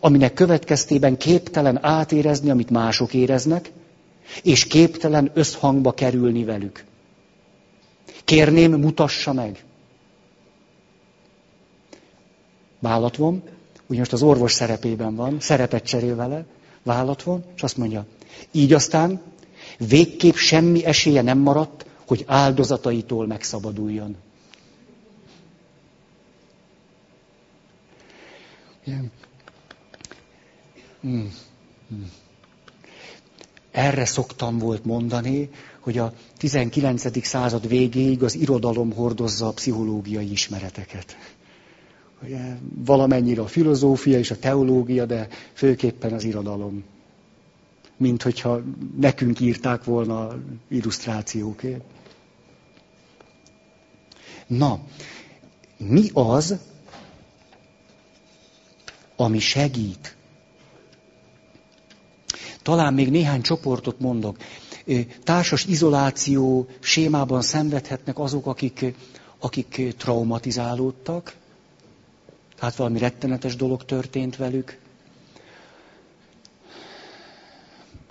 aminek következtében képtelen átérezni, amit mások éreznek, és képtelen összhangba kerülni velük. Kérném, mutassa meg. Vállat van, úgy most az orvos szerepében van, szerepet cserél vele, vállat von, és azt mondja, így aztán végképp semmi esélye nem maradt, hogy áldozataitól megszabaduljon. Hmm. Hmm. Erre szoktam volt mondani, hogy a 19. század végéig az irodalom hordozza a pszichológiai ismereteket. Ugye, valamennyire a filozófia és a teológia, de főképpen az irodalom. Mint hogyha nekünk írták volna illusztrációkért. Na, mi az, ami segít? Talán még néhány csoportot mondok. Társas izoláció sémában szenvedhetnek azok, akik, akik traumatizálódtak, tehát valami rettenetes dolog történt velük.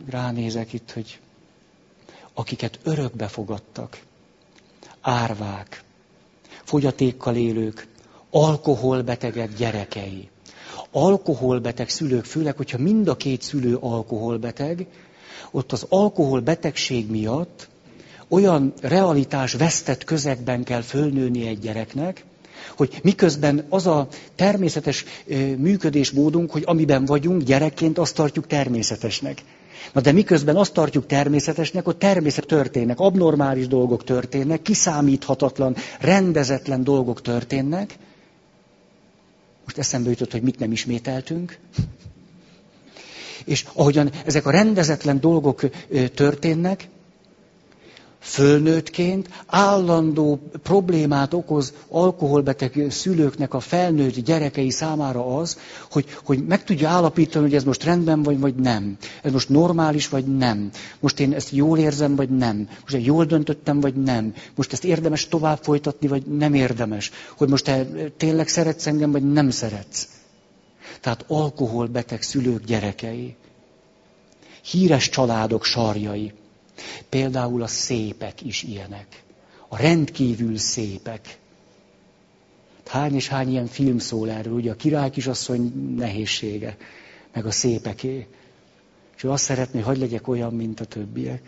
Ránézek itt, hogy akiket örökbe fogadtak, árvák, fogyatékkal élők, alkoholbetegek gyerekei. Alkoholbeteg szülők, főleg, hogyha mind a két szülő alkoholbeteg, ott az alkoholbetegség miatt olyan realitás vesztett közegben kell fölnőni egy gyereknek, hogy miközben az a természetes működésmódunk, hogy amiben vagyunk gyerekként, azt tartjuk természetesnek. Na de miközben azt tartjuk természetesnek, hogy természet történnek, abnormális dolgok történnek, kiszámíthatatlan, rendezetlen dolgok történnek. Most eszembe jutott, hogy mit nem ismételtünk. És ahogyan ezek a rendezetlen dolgok történnek, fölnőttként állandó problémát okoz alkoholbeteg szülőknek a felnőtt gyerekei számára az, hogy, hogy meg tudja állapítani, hogy ez most rendben vagy, vagy nem. Ez most normális, vagy nem. Most én ezt jól érzem, vagy nem. Most én jól döntöttem, vagy nem. Most ezt érdemes tovább folytatni, vagy nem érdemes. Hogy most te tényleg szeretsz engem, vagy nem szeretsz. Tehát alkoholbeteg szülők gyerekei. Híres családok sarjai. Például a szépek is ilyenek. A rendkívül szépek. Hány és hány ilyen film szól erről, ugye a király kisasszony nehézsége, meg a szépeké. És ő azt szeretné, hogy legyek olyan, mint a többiek.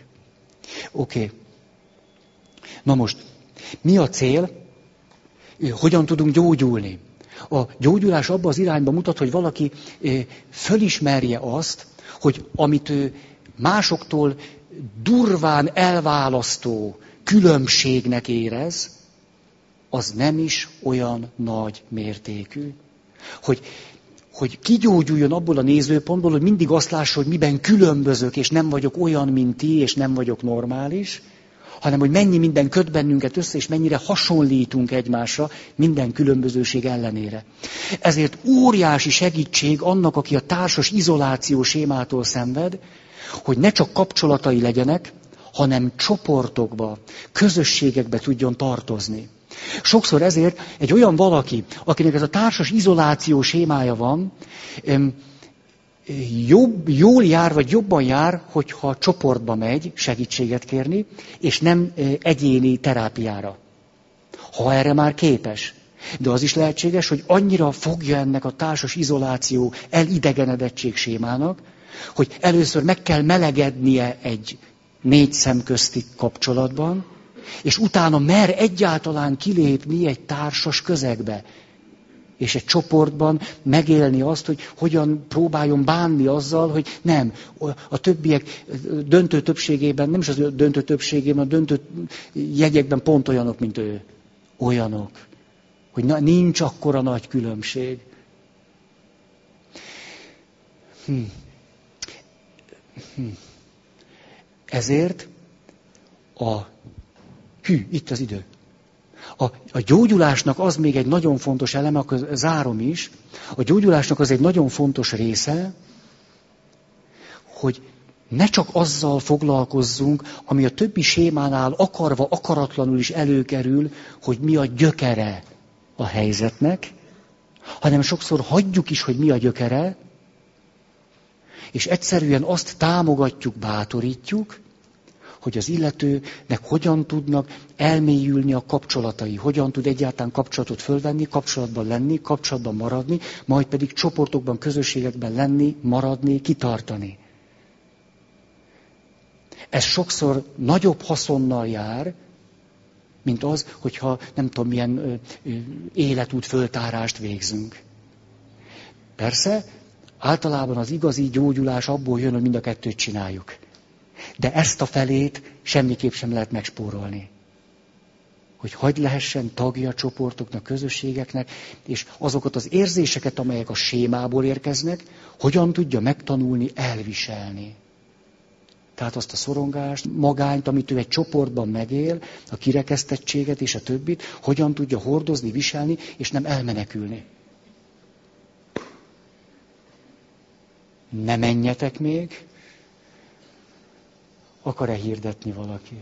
Oké. Okay. Na most, mi a cél? Hogyan tudunk gyógyulni? A gyógyulás abba az irányba mutat, hogy valaki fölismerje azt, hogy amit ő másoktól durván elválasztó különbségnek érez, az nem is olyan nagy mértékű. Hogy, hogy kigyógyuljon abból a nézőpontból, hogy mindig azt lássa, hogy miben különbözök, és nem vagyok olyan, mint ti, és nem vagyok normális, hanem hogy mennyi minden köt bennünket össze, és mennyire hasonlítunk egymásra minden különbözőség ellenére. Ezért óriási segítség annak, aki a társas izoláció sémától szenved, hogy ne csak kapcsolatai legyenek, hanem csoportokba, közösségekbe tudjon tartozni. Sokszor ezért egy olyan valaki, akinek ez a társas izoláció sémája van, jobb, jól jár, vagy jobban jár, hogyha csoportba megy segítséget kérni, és nem egyéni terápiára. Ha erre már képes. De az is lehetséges, hogy annyira fogja ennek a társas izoláció elidegenedettség sémának, hogy először meg kell melegednie egy négy szem közti kapcsolatban, és utána mer egyáltalán kilépni egy társas közegbe. És egy csoportban megélni azt, hogy hogyan próbáljon bánni azzal, hogy nem, a többiek döntő többségében, nem is az döntő többségében, a döntő jegyekben pont olyanok, mint ő. Olyanok. Hogy na, nincs akkora nagy különbség. Hm. Ezért a... Hű, itt az idő. A, a gyógyulásnak az még egy nagyon fontos eleme, akkor zárom is, a gyógyulásnak az egy nagyon fontos része, hogy ne csak azzal foglalkozzunk, ami a többi sémánál akarva, akaratlanul is előkerül, hogy mi a gyökere a helyzetnek, hanem sokszor hagyjuk is, hogy mi a gyökere, és egyszerűen azt támogatjuk, bátorítjuk, hogy az illetőnek hogyan tudnak elmélyülni a kapcsolatai, hogyan tud egyáltalán kapcsolatot fölvenni, kapcsolatban lenni, kapcsolatban maradni, majd pedig csoportokban, közösségekben lenni, maradni, kitartani. Ez sokszor nagyobb haszonnal jár, mint az, hogyha nem tudom, milyen életút föltárást végzünk. Persze, általában az igazi gyógyulás abból jön, hogy mind a kettőt csináljuk. De ezt a felét semmiképp sem lehet megspórolni. Hogy hagy lehessen tagja csoportoknak, közösségeknek, és azokat az érzéseket, amelyek a sémából érkeznek, hogyan tudja megtanulni elviselni. Tehát azt a szorongást, magányt, amit ő egy csoportban megél, a kirekesztettséget és a többit, hogyan tudja hordozni, viselni, és nem elmenekülni. Ne menjetek még. Akar-e hirdetni valaki?